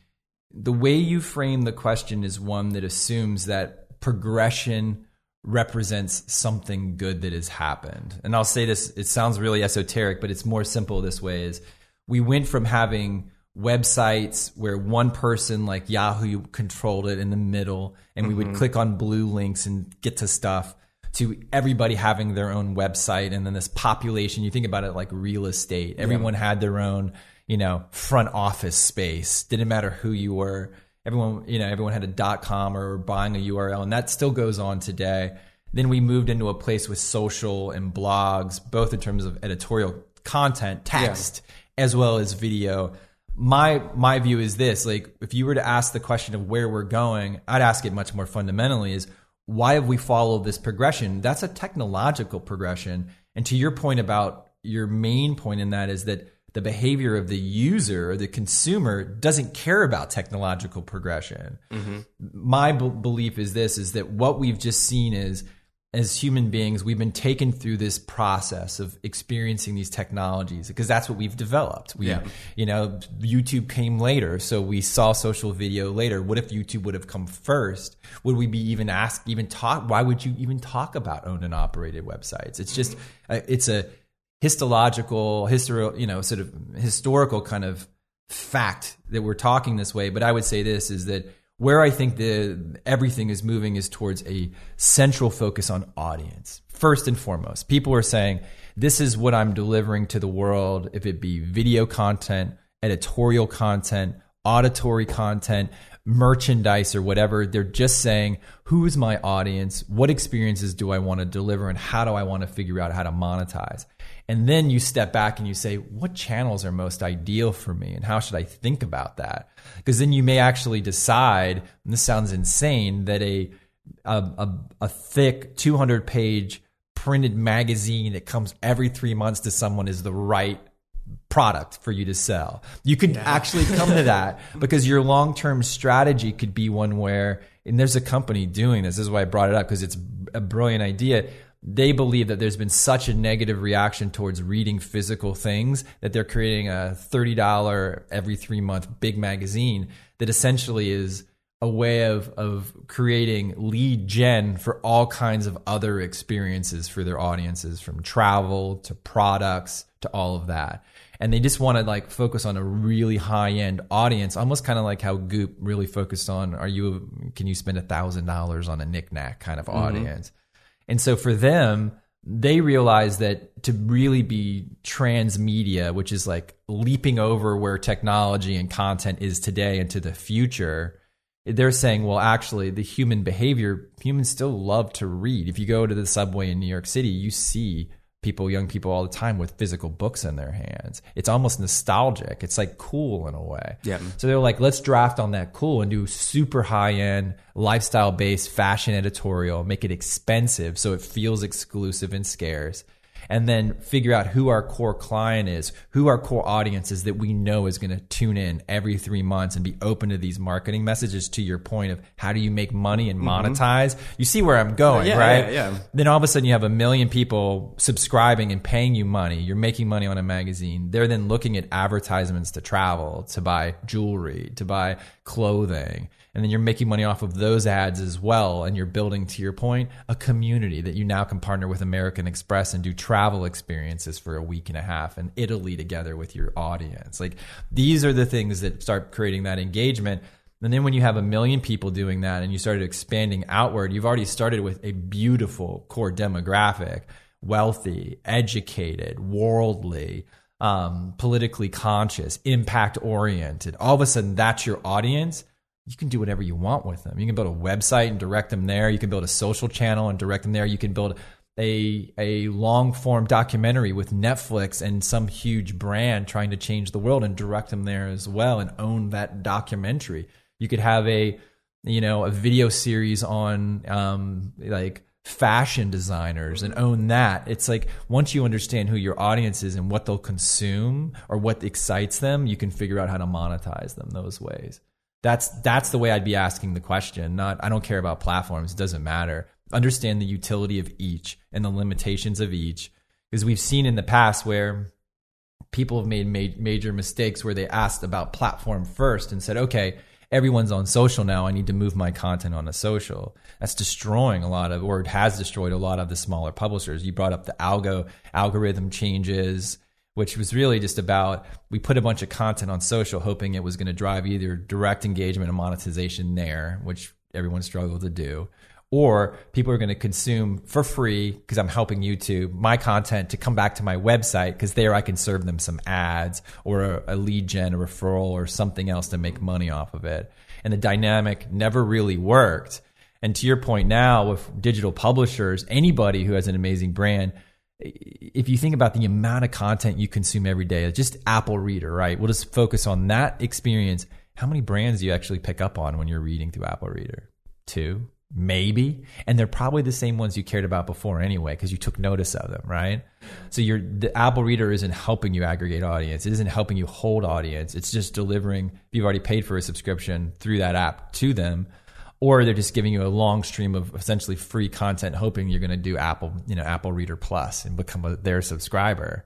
The way you frame the question is one that assumes that progression represents something good that has happened. And I'll say this, it sounds really esoteric, but it's more simple this way is we went from having websites where one person like Yahoo controlled it in the middle and we would mm-hmm. click on blue links and get to stuff to everybody having their own website and then this population you think about it like real estate. Everyone had their own you know front office space. Didn't matter who you were. Everyone you know everyone had a dot com or buying a url and that still goes on today. Then we moved into a place with social and blogs both in terms of editorial content text as well as video. My my view is this like if you were to ask the question of where we're going i'd ask it much more fundamentally is why have we followed this progression? That's a technological progression. And to your point about your main point in that is that the behavior of the user or the consumer doesn't care about technological progression. Mm-hmm. My b- belief is this is that what we've just seen is as human beings we've been taken through this process of experiencing these technologies because that's what we've developed. We Yeah. you know youtube came later so we saw social video later. What if youtube would have come first? Would we be even asked even talk why would you even talk about owned and operated websites? It's just uh, it's a histological histor you know sort of historical kind of fact that we're talking this way but i would say this is that where i think the everything is moving is towards a central focus on audience first and foremost. People are saying this is what i'm delivering to the world if it be video content editorial content auditory content merchandise or whatever. They're just saying who's my audience? What experiences do i want to deliver and how do i want to figure out how to monetize and then you step back and you say, what channels are most ideal for me? And how should I think about that? Because then you may actually decide, and this sounds insane, that a, a, a, a thick 200 page printed magazine that comes every three months to someone is the right product for you to sell. You could actually come to that because your long term strategy could be one where, and there's a company doing this. This is why I brought it up because it's a brilliant idea. They believe that there's been such a negative reaction towards reading physical things that they're creating a $30 every three month big magazine that essentially is a way of of creating lead gen for all kinds of other experiences for their audiences from travel to products to all of that. And they just want to like focus on a really high end audience almost kind of like how goop really focused on are you can you spend a thousand dollars on a knickknack kind of mm-hmm. audience and so for them they realize that to really be transmedia which is like leaping over where technology and content is today into the future they're saying, well, actually, the human behavior, humans still love to read. If you go to the subway in New York City, you see people, young people all the time with physical books in their hands. It's almost nostalgic. It's like cool in a way. Yeah. So they're like, let's draft on that cool and do super high end, lifestyle based fashion editorial, make it expensive so it feels exclusive and scarce and then figure out who our core client is, who our core audience is that we know is going to tune in every three months and be open to these marketing messages. To your point of how do you make money and mm-hmm. monetize? You see where I'm going, Yeah, right? yeah, yeah. Then all of a sudden you have a million people subscribing and paying you money. You're making money on a magazine. They're then looking at advertisements to travel, to buy jewelry, to buy clothing and then you're making money off of those ads as well. And you're building to your point a community that you now can partner with American Express and do travel experiences for a week and a half in Italy together with your audience. Like these are the things that start creating that engagement. And then when you have a million people doing that and you started expanding outward you've already started with a beautiful core demographic wealthy educated worldly um, politically conscious, impact oriented. All of a sudden, that's your audience you can do whatever you want with them. You can build a website and direct them there. You can build a social channel and direct them there. You can build a a long form documentary with Netflix and some huge brand trying to change the world and direct them there as well and own that documentary. You could have a you know a video series on um, like fashion designers and own that. It's like once you understand who your audience is and what they'll consume or what excites them, you can figure out how to monetize them those ways. That's that's the way I'd be asking the question. Not I don't care about platforms. It doesn't matter. Understand the utility of each and the limitations of each, because we've seen in the past where people have made ma- major mistakes where they asked about platform first and said, okay, everyone's on social now. I need to move my content on a social. That's destroying a lot of, or it has destroyed a lot of the smaller publishers. You brought up the algo algorithm changes which was really just about we put a bunch of content on social hoping it was going to drive either direct engagement and monetization there, which everyone struggled to do, or people are going to consume for free because I'm helping YouTube my content to come back to my website because there I can serve them some ads or a, a lead gen, a referral, or something else to make money off of it. And the dynamic never really worked. And to your point now, with digital publishers, anybody who has an amazing brand if you think about the amount of content you consume every day, just Apple Reader, right? We'll just focus on that experience. How many brands do you actually pick up on when you're reading through Apple Reader? Two, maybe, and they're probably the same ones you cared about before anyway because you took notice of them, right? So your the Apple Reader isn't helping you aggregate audience. It isn't helping you hold audience. It's just delivering. If you've already paid for a subscription through that app to them, or they're just giving you a long stream of essentially free content, hoping you're going to do Apple, you know, Apple Reader Plus and become a, their subscriber.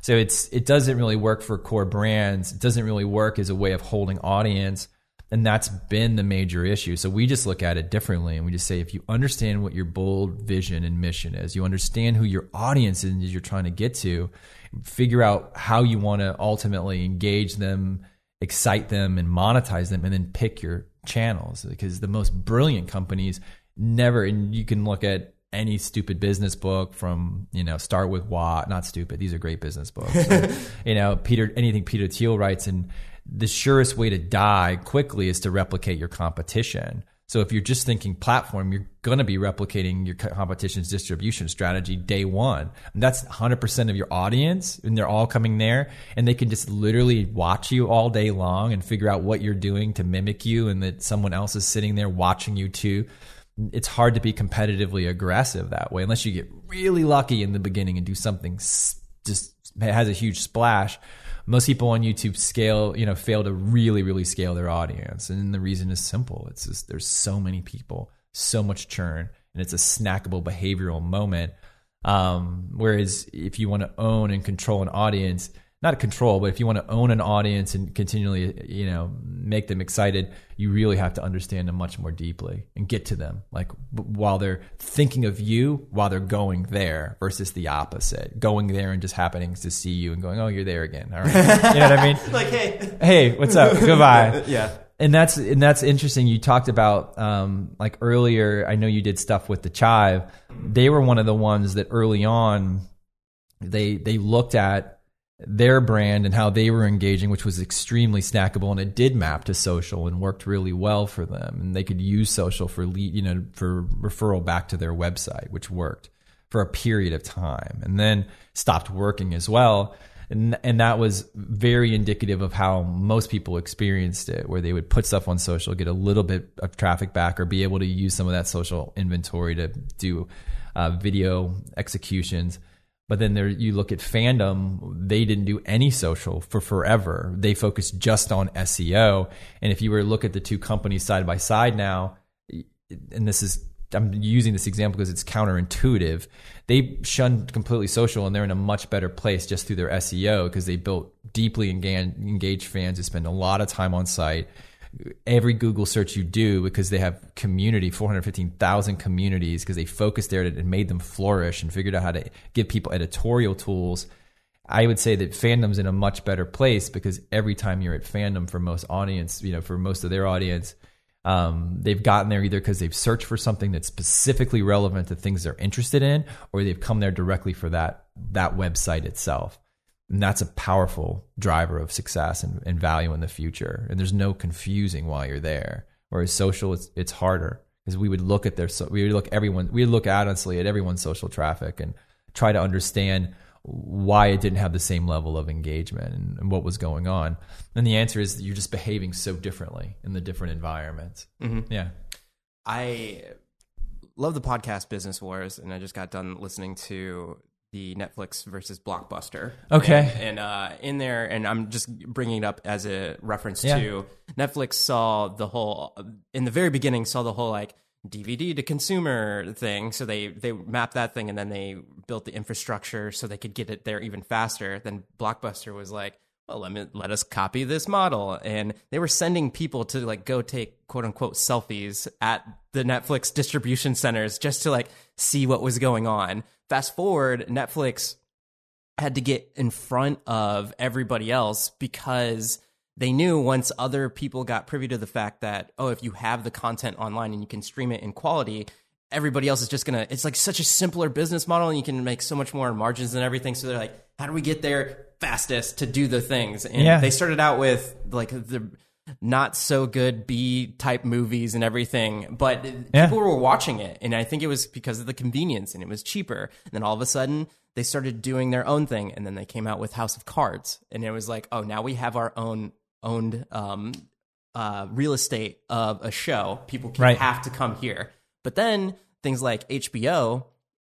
So it's it doesn't really work for core brands. It doesn't really work as a way of holding audience, and that's been the major issue. So we just look at it differently, and we just say if you understand what your bold vision and mission is, you understand who your audience is you're trying to get to, figure out how you want to ultimately engage them, excite them, and monetize them, and then pick your channels because the most brilliant companies never and you can look at any stupid business book from you know start with what not stupid these are great business books. You know peter anything peter thiel writes and the surest way to die quickly is to replicate your competition so if you're just thinking platform, you're going to be replicating your competition's distribution strategy day one. And that's 100% of your audience, and they're all coming there, and they can just literally watch you all day long and figure out what you're doing to mimic you, and that someone else is sitting there watching you too. It's hard to be competitively aggressive that way unless you get really lucky in the beginning and do something just has a huge splash most people on YouTube scale, you know, fail to really, really scale their audience. And the reason is simple. It's just there's so many people, so much churn, and it's a snackable behavioral moment. Um, whereas if you want to own and control an audience, not a control, but if you want to own an audience and continually, you know, make them excited, you really have to understand them much more deeply and get to them. Like while they're thinking of you, while they're going there, versus the opposite, going there and just happening to see you and going, "Oh, you're there again." All right, you know what I mean? like, hey, hey, what's up? Goodbye. yeah. And that's and that's interesting. You talked about um, like earlier. I know you did stuff with the Chive. They were one of the ones that early on they they looked at their brand and how they were engaging, which was extremely snackable, and it did map to social and worked really well for them. And they could use social for lead, you know, for referral back to their website, which worked for a period of time, and then stopped working as well. And, and that was very indicative of how most people experienced it, where they would put stuff on social, get a little bit of traffic back, or be able to use some of that social inventory to do uh, video executions but then there, you look at fandom, they didn't do any social for forever. They focused just on SEO. And if you were to look at the two companies side by side now, and this is, I'm using this example because it's counterintuitive. They shunned completely social and they're in a much better place just through their SEO because they built deeply engaged fans who spend a lot of time on site every Google search you do because they have community, 415,000 communities, because they focused there and made them flourish and figured out how to give people editorial tools. I would say that fandom's in a much better place because every time you're at fandom for most audience, you know, for most of their audience, um, they've gotten there either because they've searched for something that's specifically relevant to things they're interested in, or they've come there directly for that that website itself. And that's a powerful driver of success and, and, value in the future. And there's no confusing while you're there. Whereas social, it's, it's harder because we would look at their, we would look everyone, we would look honestly at everyone's social traffic and try to understand why it didn't have the same level of engagement and, and what was going on. And the answer is you're just behaving so differently in the different environments. Mm-hmm. Yeah. I love the podcast Business Wars, and I just got done listening to the Netflix versus Blockbuster. Okay. And, and uh, in there, and I'm just bringing it up as a reference yeah. to Netflix saw the whole in the very beginning saw the whole like DVD to consumer thing. So they they mapped that thing, and then they built the infrastructure so they could get it there even faster. Then Blockbuster was like. Well, let me let us copy this model, and they were sending people to like go take quote unquote selfies at the Netflix distribution centers just to like see what was going on. Fast forward, Netflix had to get in front of everybody else because they knew once other people got privy to the fact that, oh, if you have the content online and you can stream it in quality, everybody else is just gonna it's like such a simpler business model and you can make so much more margins and everything so they're like how do we get there fastest to do the things and yeah. they started out with like the not so good B type movies and everything, but yeah. people were watching it, and I think it was because of the convenience and it was cheaper. And then all of a sudden, they started doing their own thing, and then they came out with House of Cards, and it was like, oh, now we have our own owned um, uh, real estate of a show. People can right. have to come here. But then things like HBO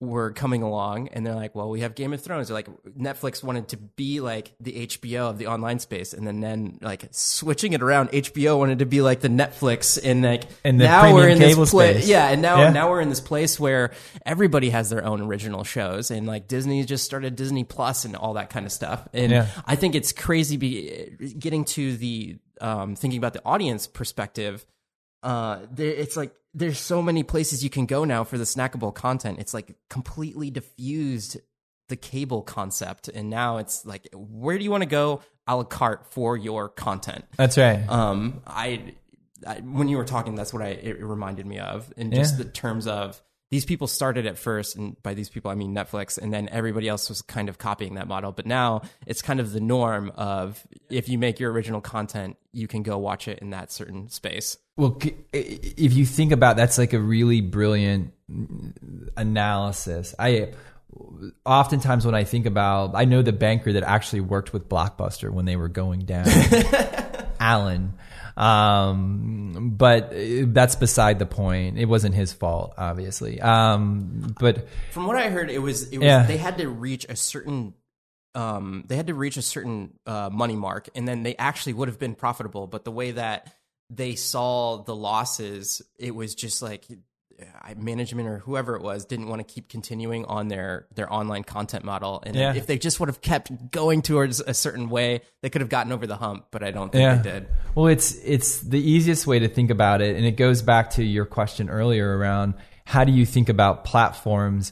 were coming along and they're like, well, we have Game of Thrones. They're like, Netflix wanted to be like the HBO of the online space. And then, then like switching it around, HBO wanted to be like the Netflix and like, and now we're in this place. Yeah. And now, yeah. now we're in this place where everybody has their own original shows and like Disney just started Disney Plus and all that kind of stuff. And yeah. I think it's crazy be, getting to the, um, thinking about the audience perspective. Uh, it's like there's so many places you can go now for the snackable content. It's like completely diffused the cable concept, and now it's like, where do you want to go a la carte for your content? That's right. Um, I, I when you were talking, that's what I it reminded me of, in just yeah. the terms of these people started at first, and by these people I mean Netflix, and then everybody else was kind of copying that model. But now it's kind of the norm of if you make your original content, you can go watch it in that certain space. Well, if you think about that's like a really brilliant analysis. I oftentimes when I think about, I know the banker that actually worked with Blockbuster when they were going down, Alan. Um, but that's beside the point. It wasn't his fault, obviously. Um, but from what I heard, it was, it was yeah. they had to reach a certain um, they had to reach a certain uh, money mark, and then they actually would have been profitable. But the way that they saw the losses, it was just like management or whoever it was didn't want to keep continuing on their their online content model and Yeah. if they just would have kept going towards a certain way they could have gotten over the hump but i don't think they did Well, it's it's the easiest way to think about it, and it goes back to your question earlier around how do you think about platforms.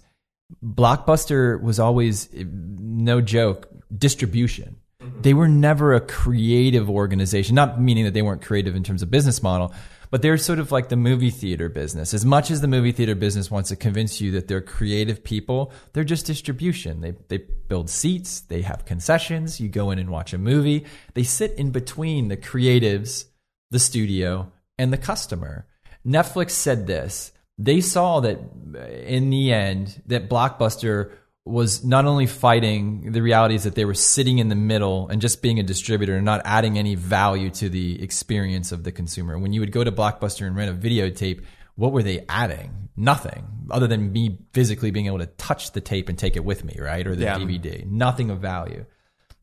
Blockbuster was always no joke distribution. Mm-hmm. They were never a creative organization, not meaning that they weren't creative in terms of business model, but they're sort of like the movie theater business. As much as the movie theater business wants to convince you that they're creative people, they're just distribution. They they build seats, they have concessions, you go in and watch a movie. They sit in between the creatives, the studio, and the customer. Netflix said this. They saw that uh, in the end that Blockbuster was not only fighting the realities that they were sitting in the middle and just being a distributor and not adding any value to the experience of the consumer. When you would go to Blockbuster and rent a videotape, what were they adding? Nothing other than me physically being able to touch the tape and take it with me, right? Or the Yeah. DVD. Nothing of value.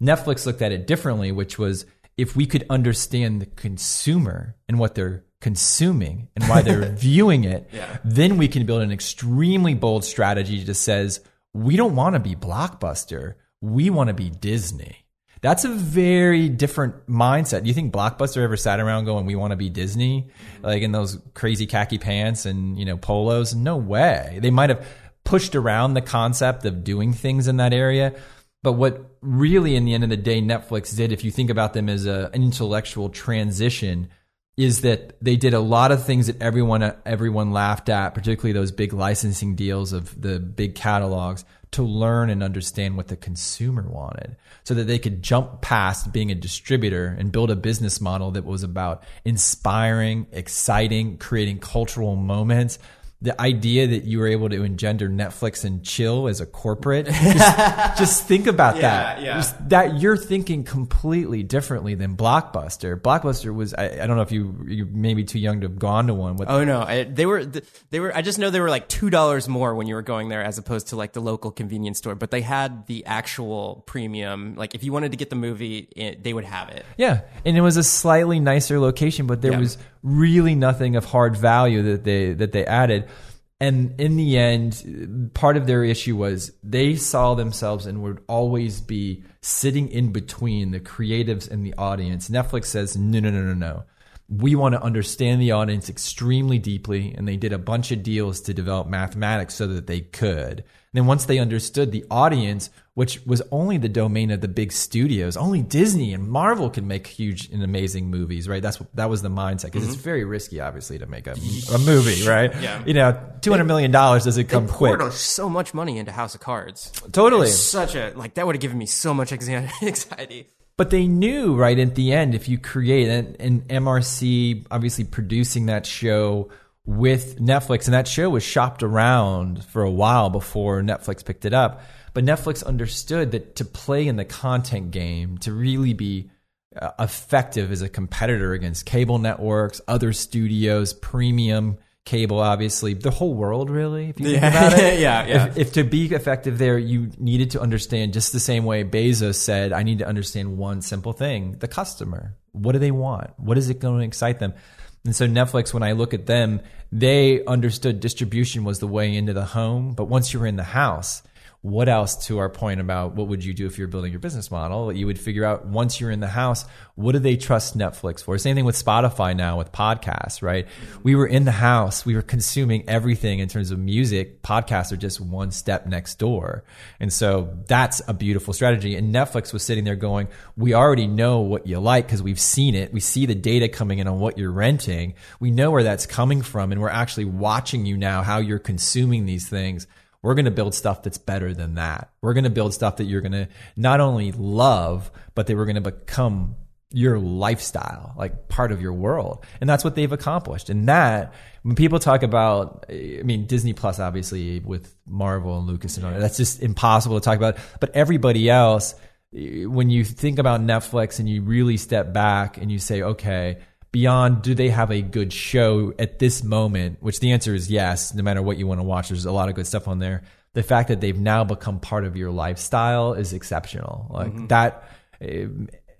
Netflix looked at it differently, which was if we could understand the consumer and what they're consuming and why they're viewing it, then we can build an extremely bold strategy that says, we don't want to be Blockbuster. We want to be Disney. That's a very different mindset. Do you think Blockbuster ever sat around going, "We want to be Disney," like in those crazy khaki pants and you know polos? No way. They might have pushed around the concept of doing things in that area, but what really, in the end of the day, Netflix did, if you think about them as an intellectual transition, is that they did a lot of things that everyone everyone laughed at, particularly those big licensing deals of the big catalogs, to learn and understand what the consumer wanted, so that they could jump past being a distributor and build a business model that was about inspiring, exciting, creating cultural moments. The idea that you were able to engender Netflix and chill as a corporate, just, just think about that. yeah. Just that you're thinking completely differently than Blockbuster. Blockbuster was I, I don't know if you you may be too young to have gone to one. But Oh no, I, they were they were. I just know they were like two dollars more when you were going there as opposed to like the local convenience store. But they had the actual premium. Like if you wanted to get the movie, it, they would have it. yeah, and it was a slightly nicer location, but there Yeah. was really nothing of hard value that they that they added. And in the end, part of their issue was they saw themselves and would always be sitting in between the creatives and the audience. Netflix says, no, no, no, no, no. We want to understand the audience extremely deeply. And they did a bunch of deals to develop mathematics so that they could. And then once they understood the audience, which was only the domain of the big studios, only Disney and Marvel could make huge and amazing movies, right? That's what, that was the mindset because it's mm-hmm. very risky, obviously, to make a, a movie, right? Yeah. You know, two hundred million dollars doesn't come They quick. poured so much money into House of Cards. Totally. Such a like that would have given me so much anxiety. But they knew right at the end if you create an, an MRC, obviously producing that show with Netflix, and that show was shopped around for a while before Netflix picked it up. But Netflix understood that to play in the content game, to really be uh, effective as a competitor against cable networks, other studios, premium cable, obviously, the whole world, really, if you think Yeah. about it. Yeah, yeah. If, if to be effective there, you needed to understand just the same way Bezos said, I need to understand one simple thing the customer. What do they want? What is it going to excite them? And so Netflix, when I look at them, they understood distribution was the way into the home. But once you're in the house, what else to our point about what would you do if you're building your business model? You would figure out once you're in the house what do they trust netflix for? Same thing with spotify now with podcasts right? We were in the house we were consuming everything in terms of music. Podcasts are just one step next door. And so that's a beautiful strategy. And netflix was sitting there going we already know what you like because we've seen it. We see the data coming in on what you're renting. We know where that's coming from and we're actually watching you now how you're consuming these things we're going to build stuff that's better than that. We're going to build stuff that you're going to not only love, but that we're going to become your lifestyle, like part of your world. And that's what they've accomplished. And that, when people talk about, I mean, Disney Plus, obviously, with Marvel and Lucas and all that, that's just impossible to talk about. But everybody else, when you think about Netflix and you really step back and you say, okay, beyond do they have a good show at this moment which the answer is yes no matter what you want to watch there's a lot of good stuff on there the fact that they've now become part of your lifestyle is exceptional like that eh,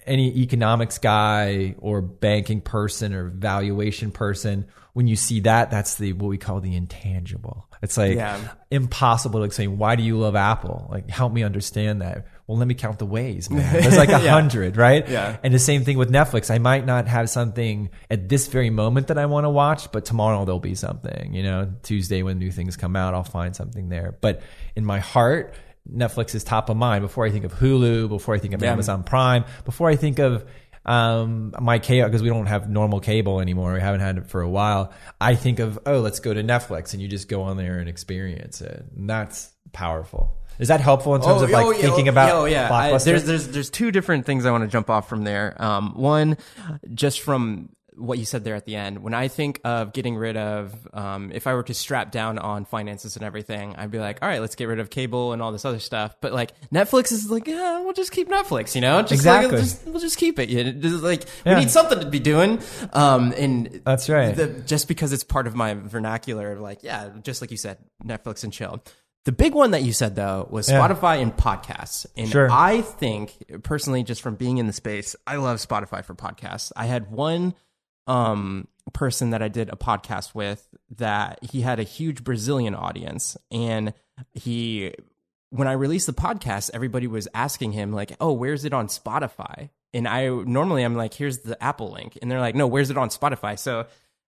any economics guy or banking person or valuation person, when you see that, that's the what we call the intangible. It's like Yeah. impossible to explain. Why do you love Apple? Like, help me understand that. Well, let me count the ways, man. There's like a hundred, right? Yeah. And the same thing with Netflix. I might not have something at this very moment that I want to watch, but tomorrow there'll be something. You know, Tuesday when new things come out, I'll find something there. But in my heart, Netflix is top of mind before I think of Hulu, before I think of Yeah. Amazon Prime, before I think of um my cable because we don't have normal cable anymore we haven't had it for a while i think of oh let's go to netflix and you just go on there and experience it and that's powerful is that helpful in terms of like yeah, thinking oh, about oh, yeah. I- there's there's there's two different things I want to jump off from there. Um, one, just from what you said there at the end. When I think of getting rid of, um, if I were to strap down on finances and everything, I'd be like, all right, let's get rid of cable and all this other stuff. But like Netflix is like, yeah, we'll just keep Netflix. You know, just Exactly. Like, just, we'll just keep it. You know, like Yeah. we need something to be doing. Um, and That's right. the, just because it's part of my vernacular, like yeah, just like you said, Netflix and chill. The big one that you said though was Yeah. Spotify and podcasts, and Sure. I think personally, just from being in the space, I love Spotify for podcasts. I had one um, person that I did a podcast with that he had a huge Brazilian audience, and he when I released the podcast, everybody was asking him like, "Oh, where's it on Spotify?" And I normally I'm like, "Here's the Apple link," and they're like, "No, where's it on Spotify?" So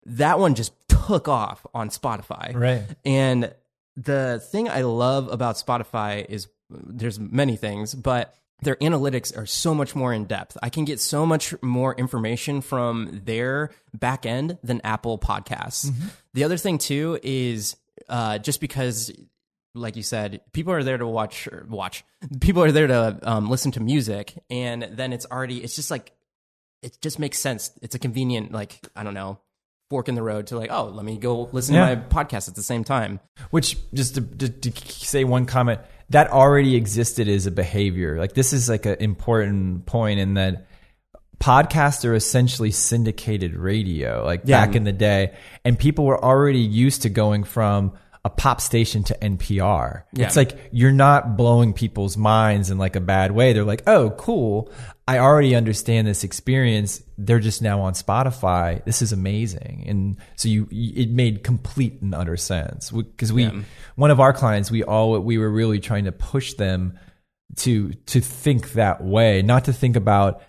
that one just took off on Spotify, Right. And the thing I love about Spotify is there's many things, but their analytics are so much more in depth. I can get so much more information from their back end than Apple Podcasts. The other thing too is uh, just because like you said, people are there to watch watch. People are there to um, listen to music, and then it's already. It's just like it just makes sense. It's a convenient like I don't know fork in the road to like oh let me go listen Yeah. to my podcast at the same time. Which just to, to, to say one comment that already existed as a behavior. Like this is like an important point in that podcasts are essentially syndicated radio. Like Yeah. back in the day, and people were already used to going from a pop station to NPR. Yeah. It's like you're not blowing people's minds in like a bad way. They're like, "Oh, cool. I already understand this experience. They're just now on Spotify. This is amazing." And so you, it made complete and utter sense because we, one of our clients, we all we were really trying to push them to to think that way, not to think about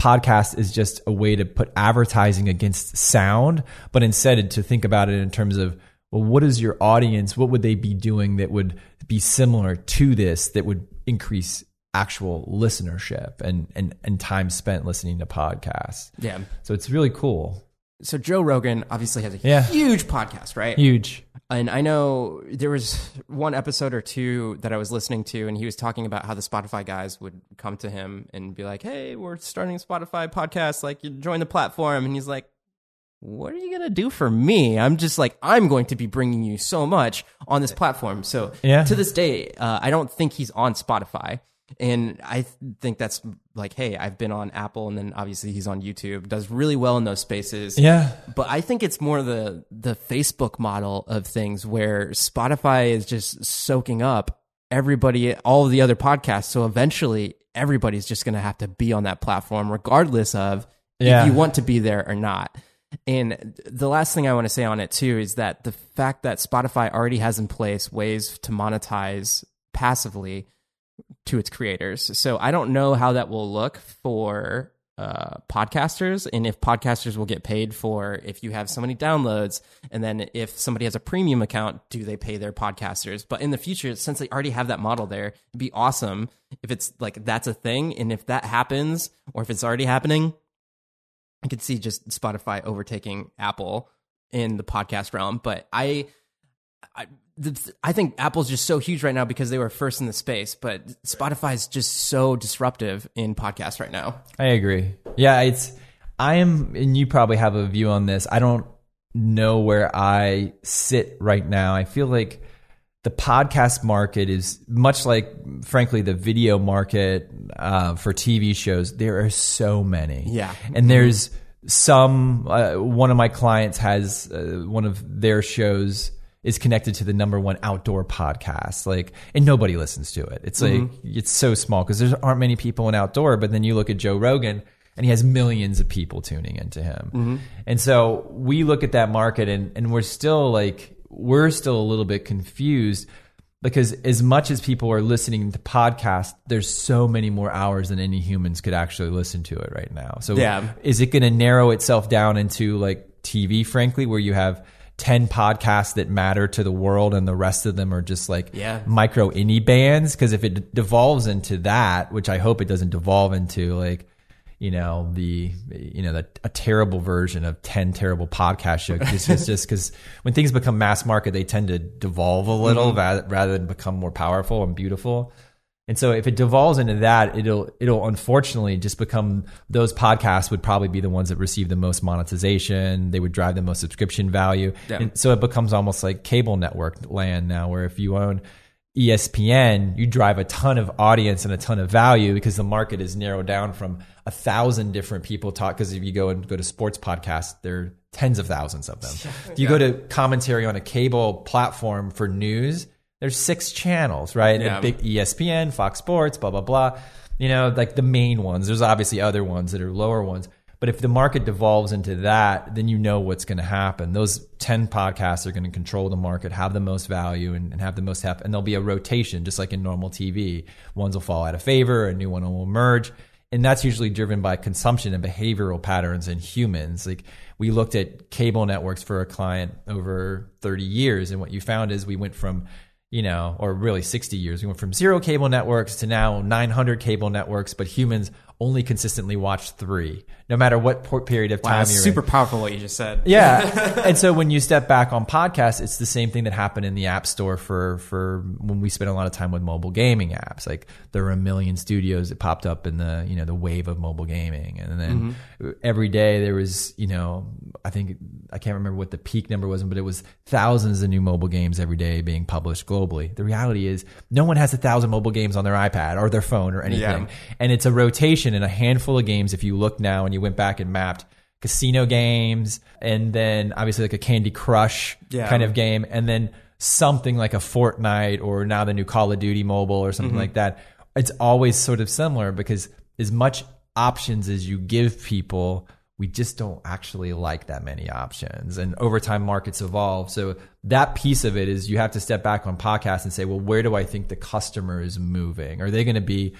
podcast is just a way to put advertising against sound, but instead to think about it in terms of well, what is your audience? What would they be doing that would be similar to this that would increase actual listenership and and, and time spent listening to podcasts? Yeah. So it's really cool. So Joe Rogan obviously has a Yeah. huge podcast, right? Huge. And I know there was one episode or two that I was listening to, and he was talking about how the Spotify guys would come to him and be like, "Hey, we're starting a Spotify podcast. Like, you join the platform." And he's like, "What are you gonna do for me? I'm just like, I'm going to be bringing you so much on this platform." So Yeah. to this day, uh, I don't think he's on Spotify. And I th- think that's like, hey, I've been on Apple, and then obviously he's on YouTube. Does really well in those spaces Yeah. but I think it's more the the Facebook model of things where Spotify is just soaking up everybody, all of the other podcasts. So eventually, everybody's just going to have to be on that platform, regardless of Yeah. if you want to be there or not. And the last thing I want to say on it too is that the fact that Spotify already has in place ways to monetize passively to its creators. So I don't know how that will look for uh, podcasters and if podcasters will get paid for if you have so many downloads and then if somebody has a premium account do they pay their podcasters but in the future since they already have that model there it'd be awesome if it's like that's a thing and if that happens or if it's already happening i could see just spotify overtaking apple in the podcast realm but i I, the, I think Apple's just so huge right now because they were first in the space, but Spotify is just so disruptive in podcasts right now. I agree. Yeah, it's I am and you probably have a view on this. I don't know where I sit right now. I feel like the podcast market is much like frankly the video market uh, for TV shows. There are so many. Yeah. And there's some uh, one of my clients has uh, one of their shows is connected to the number one outdoor podcast. Like, and nobody listens to it. It's like, it's so small because there aren't many people in outdoor. But then you look at Joe Rogan and he has millions of people tuning into him. And so we look at that market and, and we're still like, we're still a little bit confused because as much as people are listening to podcasts, there's so many more hours than any humans could actually listen to it right now. So Yeah. is it going to narrow itself down into like TV, frankly, where you have 10 podcasts that matter to the world and the rest of them are just like Yeah. micro indie bands? Because if it devolves into that, which I hope it doesn't devolve into like, you know the you know the, a terrible version of 10 terrible podcast shows it's just just because when things become mass market they tend to devolve a little mm-hmm. va- rather than become more powerful and beautiful and so if it devolves into that, it'll it'll unfortunately just become those podcasts would probably be the ones that receive the most monetization. They would drive the most subscription value. Yeah. And so it becomes almost like cable network land now, where if you own ESPN, you drive a ton of audience and a ton of value because the market is narrowed down from a thousand different people talk. Because if you go and go to sports podcasts, there are tens of thousands of them. If you go to commentary on a cable platform for news, there's six channels, right? Yeah. Big ESPN, Fox Sports, blah blah blah. You know, like the main ones. There's obviously other ones that are lower ones. But if the market devolves into that, then you know what's going to happen. Those 10 podcasts are going to control the market, have the most value, and, and have the most. And there'll be a rotation, just like in normal TV. Ones will fall out of favor, a new one will emerge. And that's usually driven by consumption and behavioral patterns in humans. Like we looked at cable networks for a client over 30 years, and what you found is we went from you know, or really 60 years. We went from zero cable networks to now 900 cable networks, but humans only consistently watch three, no matter what period of Wow, time that's you're super in. powerful what you just said. Yeah. and so when you step back on podcasts, it's the same thing that happened in the app store for, for when we spent a lot of time with mobile gaming apps. Like there were a million studios that popped up in the, you know, the wave of mobile gaming. And then mm-hmm. every day there was, you know, I think, I can't remember what the peak number was, but it was thousands of new mobile games every day being published globally. The reality is no one has a thousand mobile games on their iPad or their phone or anything. Yeah. And it's a rotation in a handful of games. If you look now and you went back and mapped casino games and then obviously like a Candy Crush Yeah. kind of game and then something like a Fortnite or now the new Call of Duty mobile or something mm-hmm. like that. It's always sort of similar because as much options as you give people, we just don't actually like that many options. And over time, markets evolve. So that piece of it is you have to step back on podcasts and say, well, where do I think the customer is moving? Are they going to be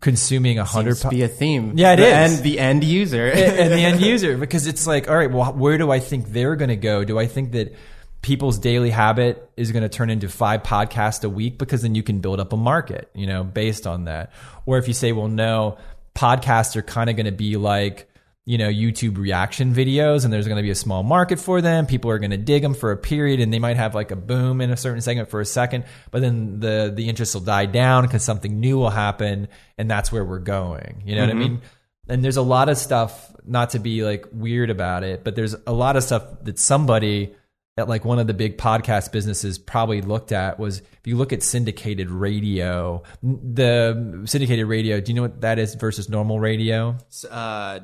consuming a hundred? To be a theme. Yeah, it the is. End, the end user. and the end user because it's like all right well where do i think they're going to go do i think that people's daily habit is going to turn into five podcasts a week because then you can build up a market you know based on that or if you say well no podcasts are kind of going to be like you know youtube reaction videos and there's going to be a small market for them. People are going to dig them for a period and they might have like a boom in a certain segment for a second but then the the interest will die down because something new will happen and that's where we're going. You know what i mean? And there's a lot of stuff not to be like weird about it but there's a lot of stuff that somebody at like one of the big podcast businesses probably looked at was if you look at syndicated radio the syndicated radio do you know what that is versus normal radio? Uh,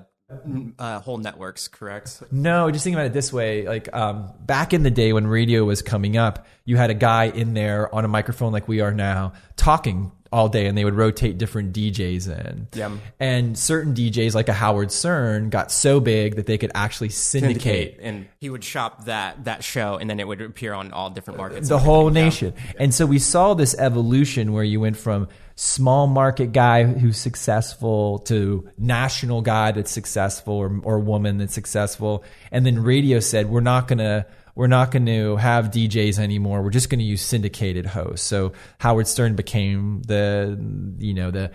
uh, whole networks, correct? no, just think about it this way. Like um, back in the day when radio was coming up, you had a guy in there on a microphone like we are now talking all day, and they would rotate different DJs in. Yeah. And certain DJs, like a Howard Stern, got so big that they could actually syndicate. and he would shop that that show, and then it would appear on all different markets. the whole everything. Yeah. nation. And so we saw this evolution where you went from small market guy who's successful to national guy that's successful or, or woman that's successful. And then radio said, we're not going to, we're not going to have DJs anymore. We're just going to use syndicated hosts. So Howard Stern became the, you know, the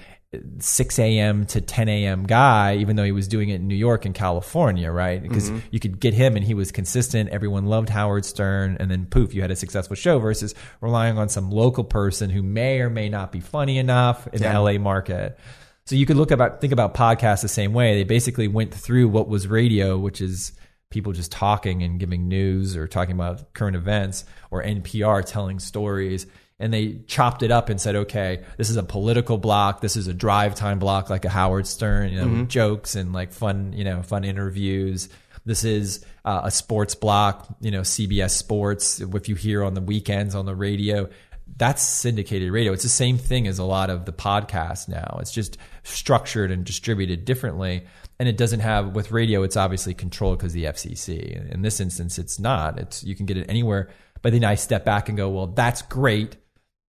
6 a.m. to 10 a.m. guy, even though he was doing it in New York and California, right? Because mm-hmm. you could get him and he was consistent. Everyone loved Howard Stern. And then poof, you had a successful show versus relying on some local person who may or may not be funny enough in Yeah. the LA market. So you could look about, think about podcasts the same way. They basically went through what was radio, which is people just talking and giving news or talking about current events or NPR telling stories. And they chopped it up and said, okay, this is a political block. This is a drive time block, like a Howard Stern, you know, with jokes and like fun, you know, fun interviews. this is uh, a sports block, you know, CBS Sports. If you hear on the weekends on the radio, that's syndicated radio. It's the same thing as a lot of the podcasts now. It's just structured and distributed differently. And it doesn't have with radio. It's obviously controlled because the FCC. In this instance, it's not. It's you can get it anywhere. But then I step back and go, well, that's great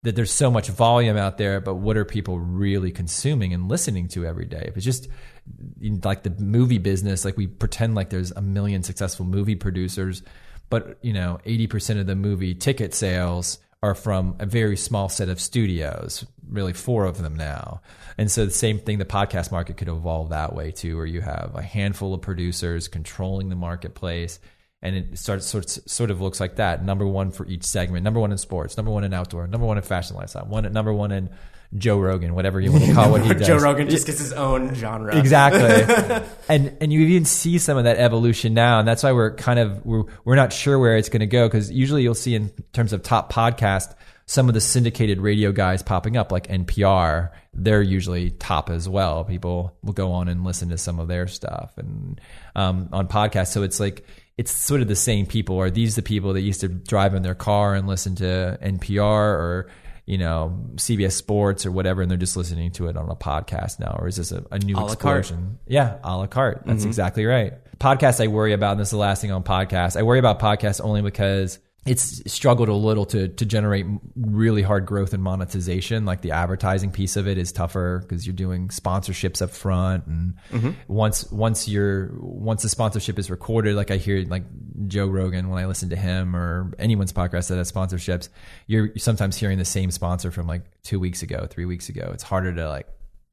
that there's so much volume out there, but what are people really consuming and listening to every day? If it's just like the movie business, like we pretend like there's a million successful movie producers, but you know, 80% of the movie ticket sales are from a very small set of studios, really four of them now. And so the same thing, the podcast market could evolve that way too, where you have a handful of producers controlling the marketplace and it starts sort sort of looks like that. Number one for each segment. Number one in sports. Number one in outdoor. Number one in fashion lifestyle. One number one in Joe Rogan, whatever you want to call what he does. Joe Rogan just gets his own genre. Exactly. and and you even see some of that evolution now, and that's why we're kind of we're we're not sure where it's going to go because usually you'll see in terms of top podcast some of the syndicated radio guys popping up like NPR. They're usually top as well. People will go on and listen to some of their stuff and um, on podcasts. So it's like it's sort of the same people. Are these the people that used to drive in their car and listen to NPR or you know CBS Sports or whatever, and they're just listening to it on a podcast now, or is this a, a new a explosion? Yeah, a la carte. That's mm-hmm. exactly right. Podcasts I worry about, and this is the last thing on podcasts. I worry about podcasts only because it's struggled a little to to generate really hard growth and monetization. Like the advertising piece of it is tougher because you're doing sponsorships up front, and mm-hmm. once once you're once the sponsorship is recorded, like I hear like Joe Rogan when I listen to him or anyone's podcast that has sponsorships, you're sometimes hearing the same sponsor from like two weeks ago, three weeks ago. It's harder to like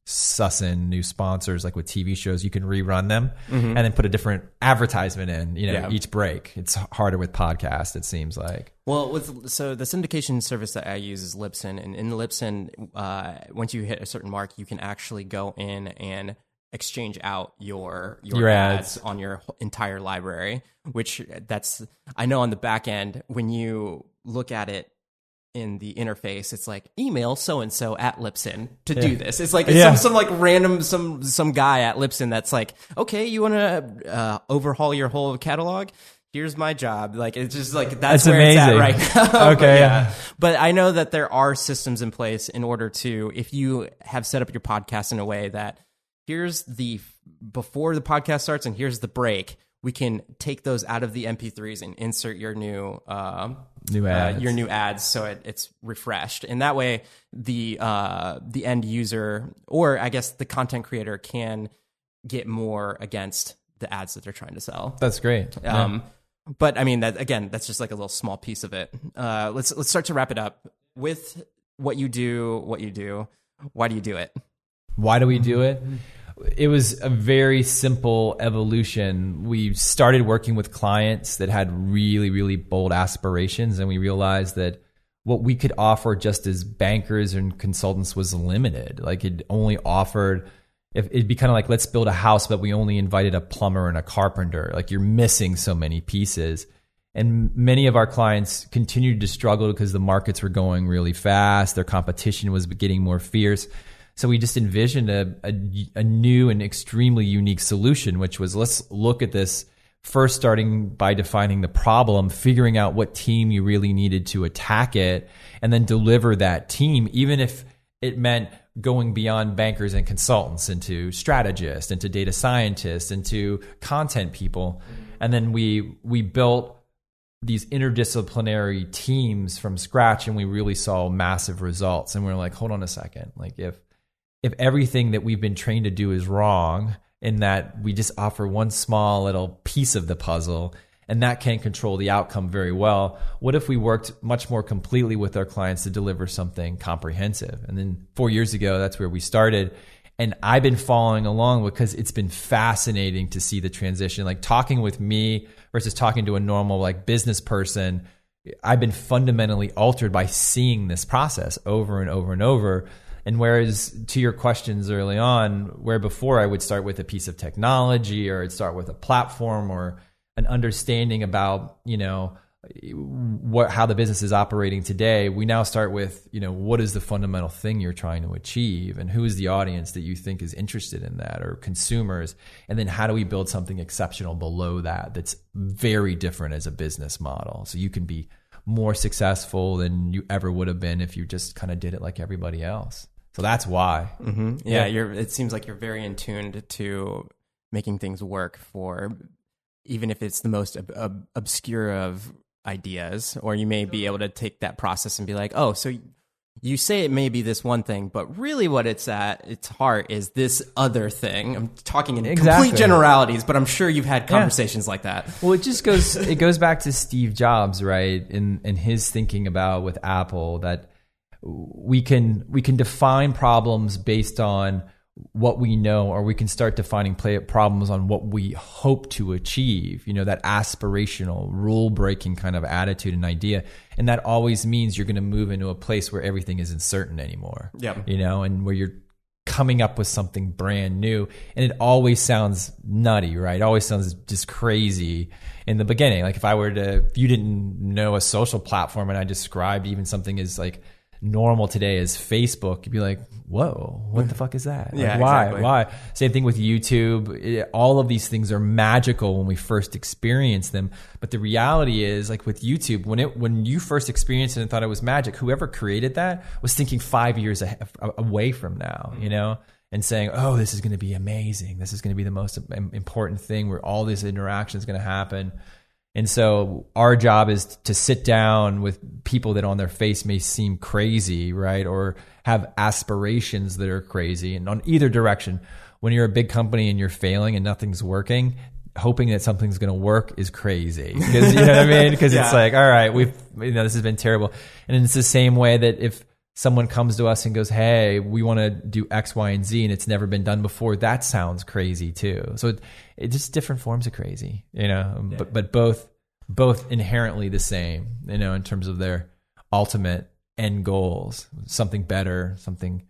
suss in new sponsors like with TV shows you can rerun them mm-hmm. and then put a different advertisement in you know yeah. each break it's harder with podcast it seems like well with so the syndication service that I use is Libsyn and in Libsyn uh, once you hit a certain mark you can actually go in and exchange out your your, your ads. ads on your entire library which that's I know on the back end when you look at it in the interface it's like email so and so at Libsyn to yeah. do this it's like it's yeah. some, some like random some some guy at Libsyn that's like okay you want to uh, overhaul your whole catalog here's my job like it's just like that's, that's where amazing. it's at right now okay but, yeah but i know that there are systems in place in order to if you have set up your podcast in a way that here's the before the podcast starts and here's the break we can take those out of the MP3s and insert your new uh, new ads. Uh, your new ads, so it, it's refreshed, and that way the uh, the end user or I guess the content creator can get more against the ads that they're trying to sell. That's great. Um, yeah. But I mean, that again, that's just like a little small piece of it. Uh, let's let's start to wrap it up with what you do. What you do. Why do you do it? Why do we do it? It was a very simple evolution. We started working with clients that had really, really bold aspirations, and we realized that what we could offer just as bankers and consultants was limited. Like it only offered if it'd be kind of like let's build a house, but we only invited a plumber and a carpenter. Like you're missing so many pieces. And many of our clients continued to struggle because the markets were going really fast. Their competition was getting more fierce. So we just envisioned a, a, a new and extremely unique solution, which was let's look at this first starting by defining the problem, figuring out what team you really needed to attack it, and then deliver that team, even if it meant going beyond bankers and consultants into strategists, into data scientists, into content people. And then we we built these interdisciplinary teams from scratch and we really saw massive results. And we we're like, hold on a second. Like if if everything that we've been trained to do is wrong in that we just offer one small little piece of the puzzle and that can control the outcome very well. What if we worked much more completely with our clients to deliver something comprehensive? And then four years ago, that's where we started. And I've been following along because it's been fascinating to see the transition. Like talking with me versus talking to a normal like business person, I've been fundamentally altered by seeing this process over and over and over and whereas to your questions early on, where before I would start with a piece of technology or I'd start with a platform or an understanding about, you know, what how the business is operating today, we now start with you know what is the fundamental thing you're trying to achieve, and who is the audience that you think is interested in that, or consumers, and then how do we build something exceptional below that that's very different as a business model, so you can be more successful than you ever would have been if you just kind of did it like everybody else. So that's why. Mm-hmm. Yeah, yeah, you're. It seems like you're very in tuned to making things work for, even if it's the most ob- ob- obscure of ideas, or you may be able to take that process and be like, oh, so you say it may be this one thing, but really what it's at its heart is this other thing. I'm talking in exactly. complete generalities, but I'm sure you've had conversations yeah. like that. Well, it just goes it goes back to Steve Jobs, right? In in his thinking about with Apple that we can we can define problems based on what we know, or we can start defining play problems on what we hope to achieve. You know, that aspirational, rule breaking kind of attitude and idea. And that always means you're going to move into a place where everything isn't certain anymore. Yeah. You know, and where you're coming up with something brand new. And it always sounds nutty, right? It always sounds just crazy in the beginning. Like if I were to, if you didn't know a social platform and I described even something as like, normal today as Facebook, you'd be like, whoa, what the fuck is that? Like, yeah, why? Exactly. Why? Same thing with YouTube. It, all of these things are magical when we first experience them. But the reality is, like with YouTube, when it when you first experienced it and thought it was magic, whoever created that was thinking five years away from now, mm-hmm. you know? And saying, oh, this is going to be amazing. This is going to be the most important thing where all this interaction is going to happen and so our job is to sit down with people that on their face may seem crazy, right? Or have aspirations that are crazy. And on either direction, when you're a big company and you're failing and nothing's working, hoping that something's going to work is crazy. Because you know what I mean? Because yeah. it's like, all right, we've, you know, this has been terrible. And it's the same way that if someone comes to us and goes, "Hey, we want to do X, Y, and Z," and it's never been done before, that sounds crazy too. So it, it's just different forms of crazy, you know. Yeah. But but both both inherently the same, you know, in terms of their ultimate end goals, something better, something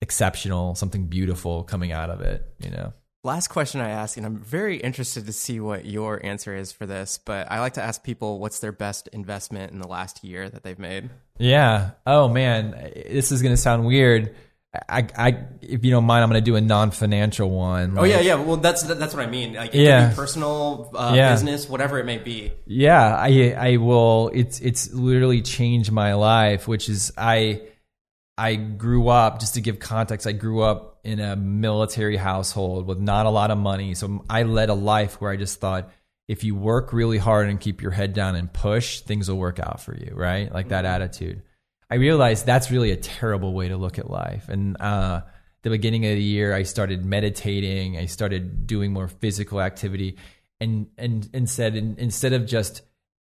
exceptional, something beautiful coming out of it, you know. Last question I ask, and I'm very interested to see what your answer is for this, but I like to ask people what's their best investment in the last year that they've made. Yeah. Oh man, this is going to sound weird. I, I, if you don't mind, I'm going to do a non-financial one. Like, oh yeah, yeah. Well, that's that's what I mean. Like, it yeah. personal, uh, yeah. business, whatever it may be. Yeah, I, I will. It's, it's literally changed my life. Which is, I, I grew up. Just to give context, I grew up in a military household with not a lot of money. So I led a life where I just thought, if you work really hard and keep your head down and push, things will work out for you. Right, like that mm-hmm. attitude. I realized that's really a terrible way to look at life. And uh, the beginning of the year, I started meditating. I started doing more physical activity, and and and said in, instead of just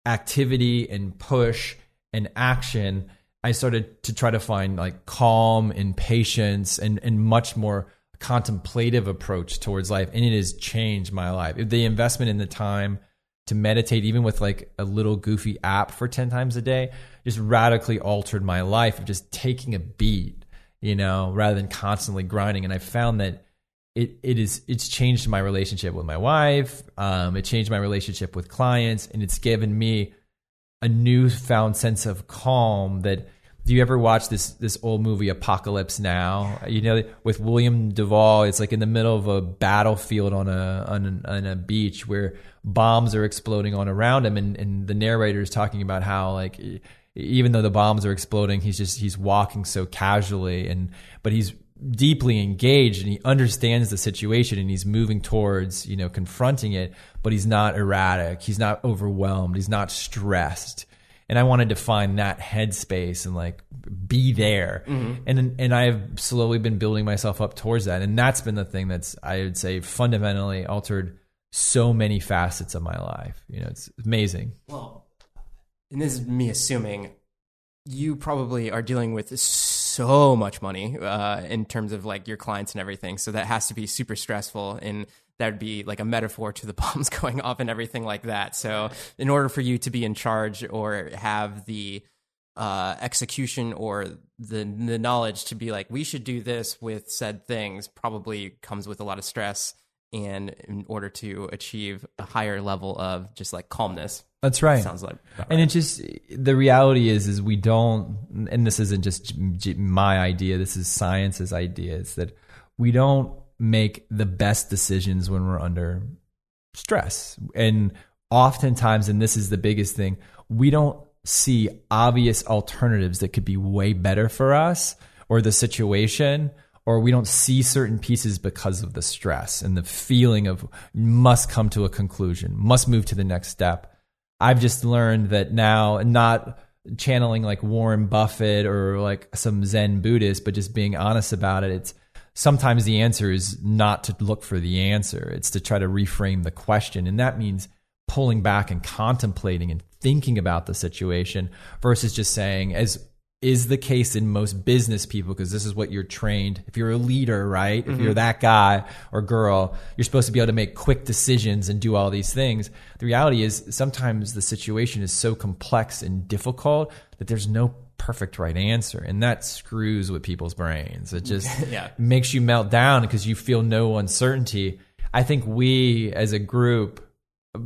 activity and push and action, I started to try to find like calm and patience and and much more contemplative approach towards life, and it has changed my life. The investment in the time to meditate, even with like a little goofy app for 10 times a day, just radically altered my life of just taking a beat, you know, rather than constantly grinding. And I found that it, it is, it's changed my relationship with my wife. Um, it changed my relationship with clients and it's given me a newfound sense of calm that do you ever watch this this old movie Apocalypse Now? You know, with William Duvall, it's like in the middle of a battlefield on a on a, on a beach where bombs are exploding on around him, and, and the narrator is talking about how like even though the bombs are exploding, he's just he's walking so casually, and but he's deeply engaged and he understands the situation and he's moving towards you know confronting it but he's not erratic. He's not overwhelmed. He's not stressed and I wanted to find that headspace and like be there. Mm-hmm. And and I've slowly been building myself up towards that, and that's been the thing that's I would say fundamentally altered so many facets of my life. You know, it's amazing. Well, and this is me assuming you probably are dealing with so much money uh, in terms of like your clients and everything. So that has to be super stressful and that would be like a metaphor to the bombs going off and everything like that. So, in order for you to be in charge or have the uh, execution or the the knowledge to be like, we should do this with said things, probably comes with a lot of stress. And in order to achieve a higher level of just like calmness. That's right. Sounds like And it just the reality is is we don't and this isn't just my idea this is science's idea is that we don't make the best decisions when we're under stress and oftentimes and this is the biggest thing we don't see obvious alternatives that could be way better for us or the situation or we don't see certain pieces because of the stress and the feeling of must come to a conclusion must move to the next step I've just learned that now, not channeling like Warren Buffett or like some Zen Buddhist, but just being honest about it. It's sometimes the answer is not to look for the answer, it's to try to reframe the question. And that means pulling back and contemplating and thinking about the situation versus just saying, as is the case in most business people because this is what you're trained. If you're a leader, right? If you're mm-hmm. that guy or girl, you're supposed to be able to make quick decisions and do all these things. The reality is sometimes the situation is so complex and difficult that there's no perfect right answer and that screws with people's brains. It just Yeah. makes you melt down because you feel no uncertainty. I think we as a group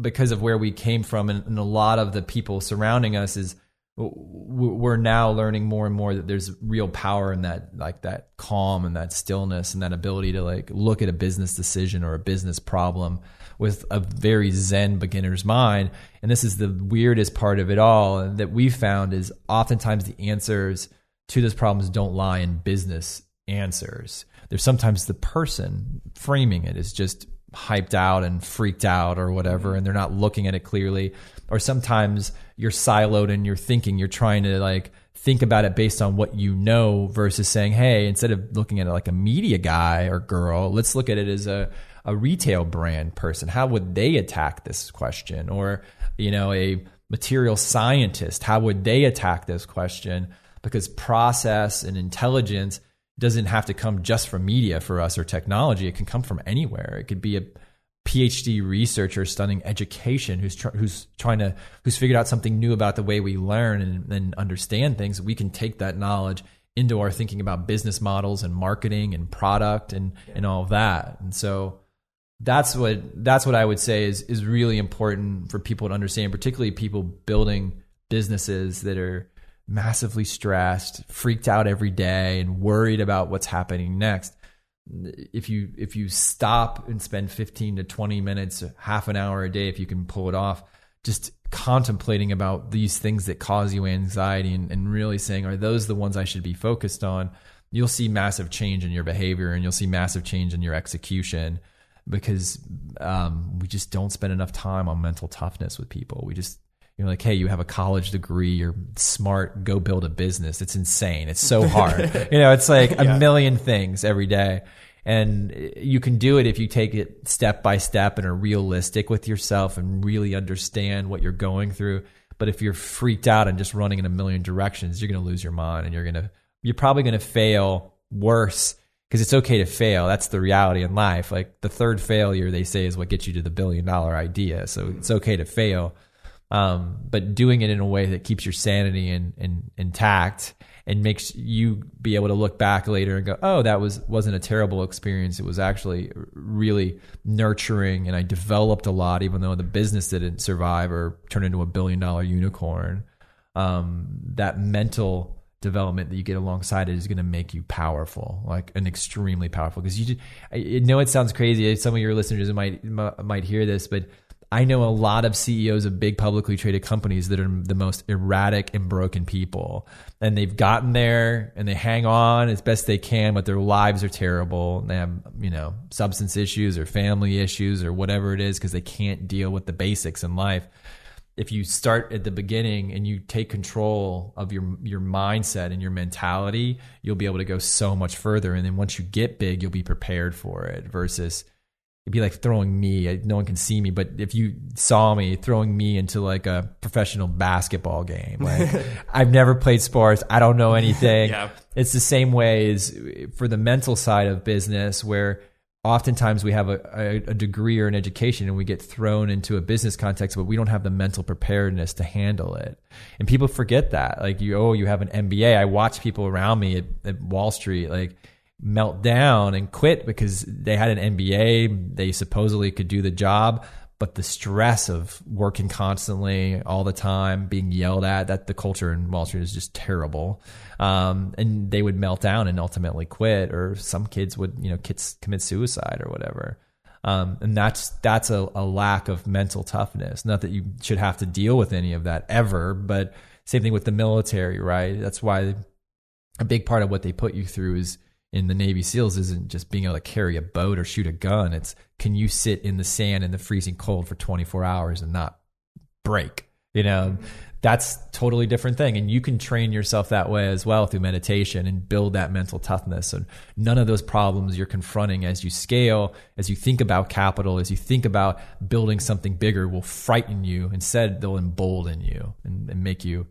because of where we came from and, and a lot of the people surrounding us is we're now learning more and more that there's real power in that like that calm and that stillness and that ability to like look at a business decision or a business problem with a very zen beginner's mind. And this is the weirdest part of it all that we found is oftentimes the answers to those problems don't lie in business answers. There's sometimes the person framing it is just hyped out and freaked out or whatever and they're not looking at it clearly. Or sometimes you're siloed in your thinking. You're trying to like think about it based on what you know versus saying hey instead of looking at it like a media guy or girl let's look at it as a a retail brand person how would they attack this question or you know a material scientist how would they attack this question because process and intelligence doesn't have to come just from media for us or technology. It can come from anywhere. It could be a PhD researcher studying education who's tr- who's trying to who's figured out something new about the way we learn and, and understand things. We can take that knowledge into our thinking about business models and marketing and product and and all of that. And so that's what that's what I would say is is really important for people to understand, particularly people building businesses that are massively stressed, freaked out every day, and worried about what's happening next. If you if you stop and spend fifteen to twenty minutes, half an hour a day, if you can pull it off, just contemplating about these things that cause you anxiety and, and really saying, are those the ones I should be focused on? You'll see massive change in your behavior and you'll see massive change in your execution because um, we just don't spend enough time on mental toughness with people. We just you're like, hey, you have a college degree, you're smart, go build a business. It's insane. It's so hard. you know, it's like a million things every day. And you can do it if you take it step by step and are realistic with yourself and really understand what you're going through. But if you're freaked out and just running in a million directions, you're going to lose your mind and you're going to, you're probably going to fail worse because it's okay to fail. That's the reality in life. Like the third failure, they say, is what gets you to the billion dollar idea. So it's okay to fail um, but doing it in a way that keeps your sanity in, in, intact and makes you be able to look back later and go, oh, that was wasn't a terrible experience. It was actually really nurturing, and I developed a lot, even though the business didn't survive or turn into a billion dollar unicorn. Um, that mental development that you get alongside it is going to make you powerful, like an extremely powerful. Because you, just, I know it sounds crazy. Some of your listeners might might hear this, but I know a lot of CEOs of big publicly traded companies that are the most erratic and broken people. And they've gotten there and they hang on as best they can, but their lives are terrible. And they have, you know, substance issues or family issues or whatever it is because they can't deal with the basics in life. If you start at the beginning and you take control of your your mindset and your mentality, you'll be able to go so much further. And then once you get big, you'll be prepared for it versus it'd be like throwing me no one can see me but if you saw me throwing me into like a professional basketball game like i've never played sports i don't know anything Yeah. it's the same way as for the mental side of business where oftentimes we have a, a, degree or an education and we get thrown into a business context but we don't have the mental preparedness to handle it. And people forget that. Like you oh you have an mba i watch people around me at, at wall street like melt down and quit because they had an MBA. They supposedly could do the job, but the stress of working constantly all the time, being yelled at, that the culture in Wall Street is just terrible. Um, and they would melt down and ultimately quit, or some kids would, you know, kids commit suicide or whatever. Um, and that's that's a, a lack of mental toughness. Not that you should have to deal with any of that ever, but same thing with the military, right? That's why a big part of what they put you through is in the Navy SEALs isn't just being able to carry a boat or shoot a gun. It's can you sit in the sand in the freezing cold for 24 hours and not break? You know, mm-hmm. that's totally different thing. And you can train yourself that way as well through meditation and build that mental toughness. And none of those problems you're confronting as you scale, as you think about capital, as you think about building something bigger will frighten you. Instead, they'll embolden you and, and make you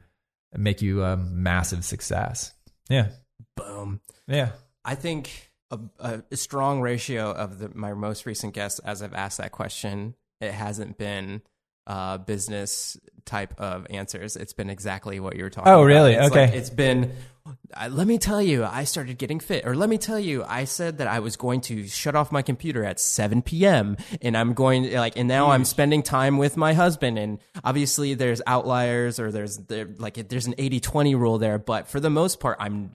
make you a massive success. Yeah. Boom. Yeah. I think a, a, a strong ratio of the, my most recent guests, as I've asked that question, it hasn't been uh, business type of answers. It's been exactly what you're talking. Oh, about. really? It's Okay. like- it's been. I, let me tell you, I started getting fit, or let me tell you, I said that I was going to shut off my computer at 7 p.m. and I'm going like, and now I'm spending time with my husband. And obviously, there's outliers, or there's there like there's an 80-20 rule there, but for the most part, I'm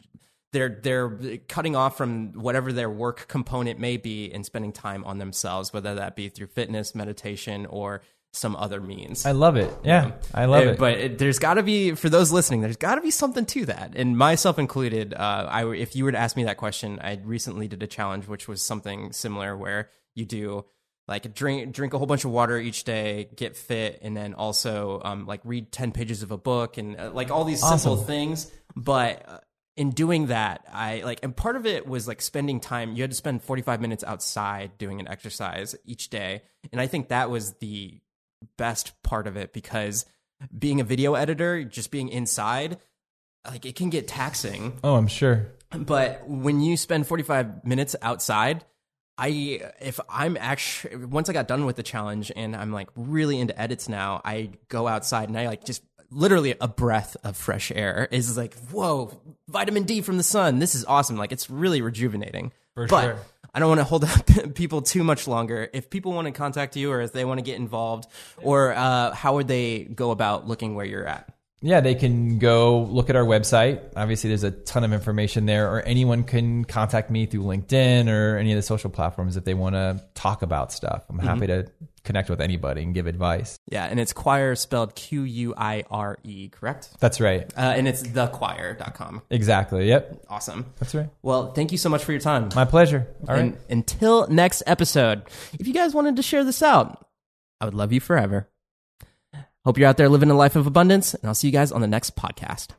they're they're cutting off from whatever their work component may be and spending time on themselves, whether that be through fitness, meditation, or some other means. I love it. Yeah. I love Uh, it. But it, there's got to be for those listening. There's got to be something to that, and myself included. Uh, I if you were to ask me that question, I recently did a challenge which was something similar where you do like drink drink a whole bunch of water each day, get fit, and then also um, like read ten pages of a book and uh, like all these simple things. But uh, in doing that, I like, and part of it was like spending time. You had to spend 45 minutes outside doing an exercise each day. And I think that was the best part of it because being a video editor, just being inside, like it can get taxing. oh, I'm sure. But when you spend 45 minutes outside, I if I'm actually once I got done with the challenge and I'm like really into edits now, I go outside and I like just literally a breath of fresh air is like whoa, vitamin D from the sun. This is awesome. Like it's really rejuvenating. For but sure. I don't want to hold up people too much longer. If people want to contact you or if they want to get involved, or uh, how would they go about looking where you're at? Yeah, they can go look at our website. Obviously, there's a ton of information there, or anyone can contact me through LinkedIn or any of the social platforms if they want to talk about stuff. I'm happy to connect with anybody and give advice. Yeah, and it's Quire spelled Q U I R E, correct? That's right. Uh, and it's thequire.com. Exactly. Yep. Awesome. That's right. Well, thank you so much for your time. My pleasure. All right. and until next episode, if you guys wanted to share this out, I would love you forever. Hope you're out there living a life of abundance, and I'll see you guys on the next podcast.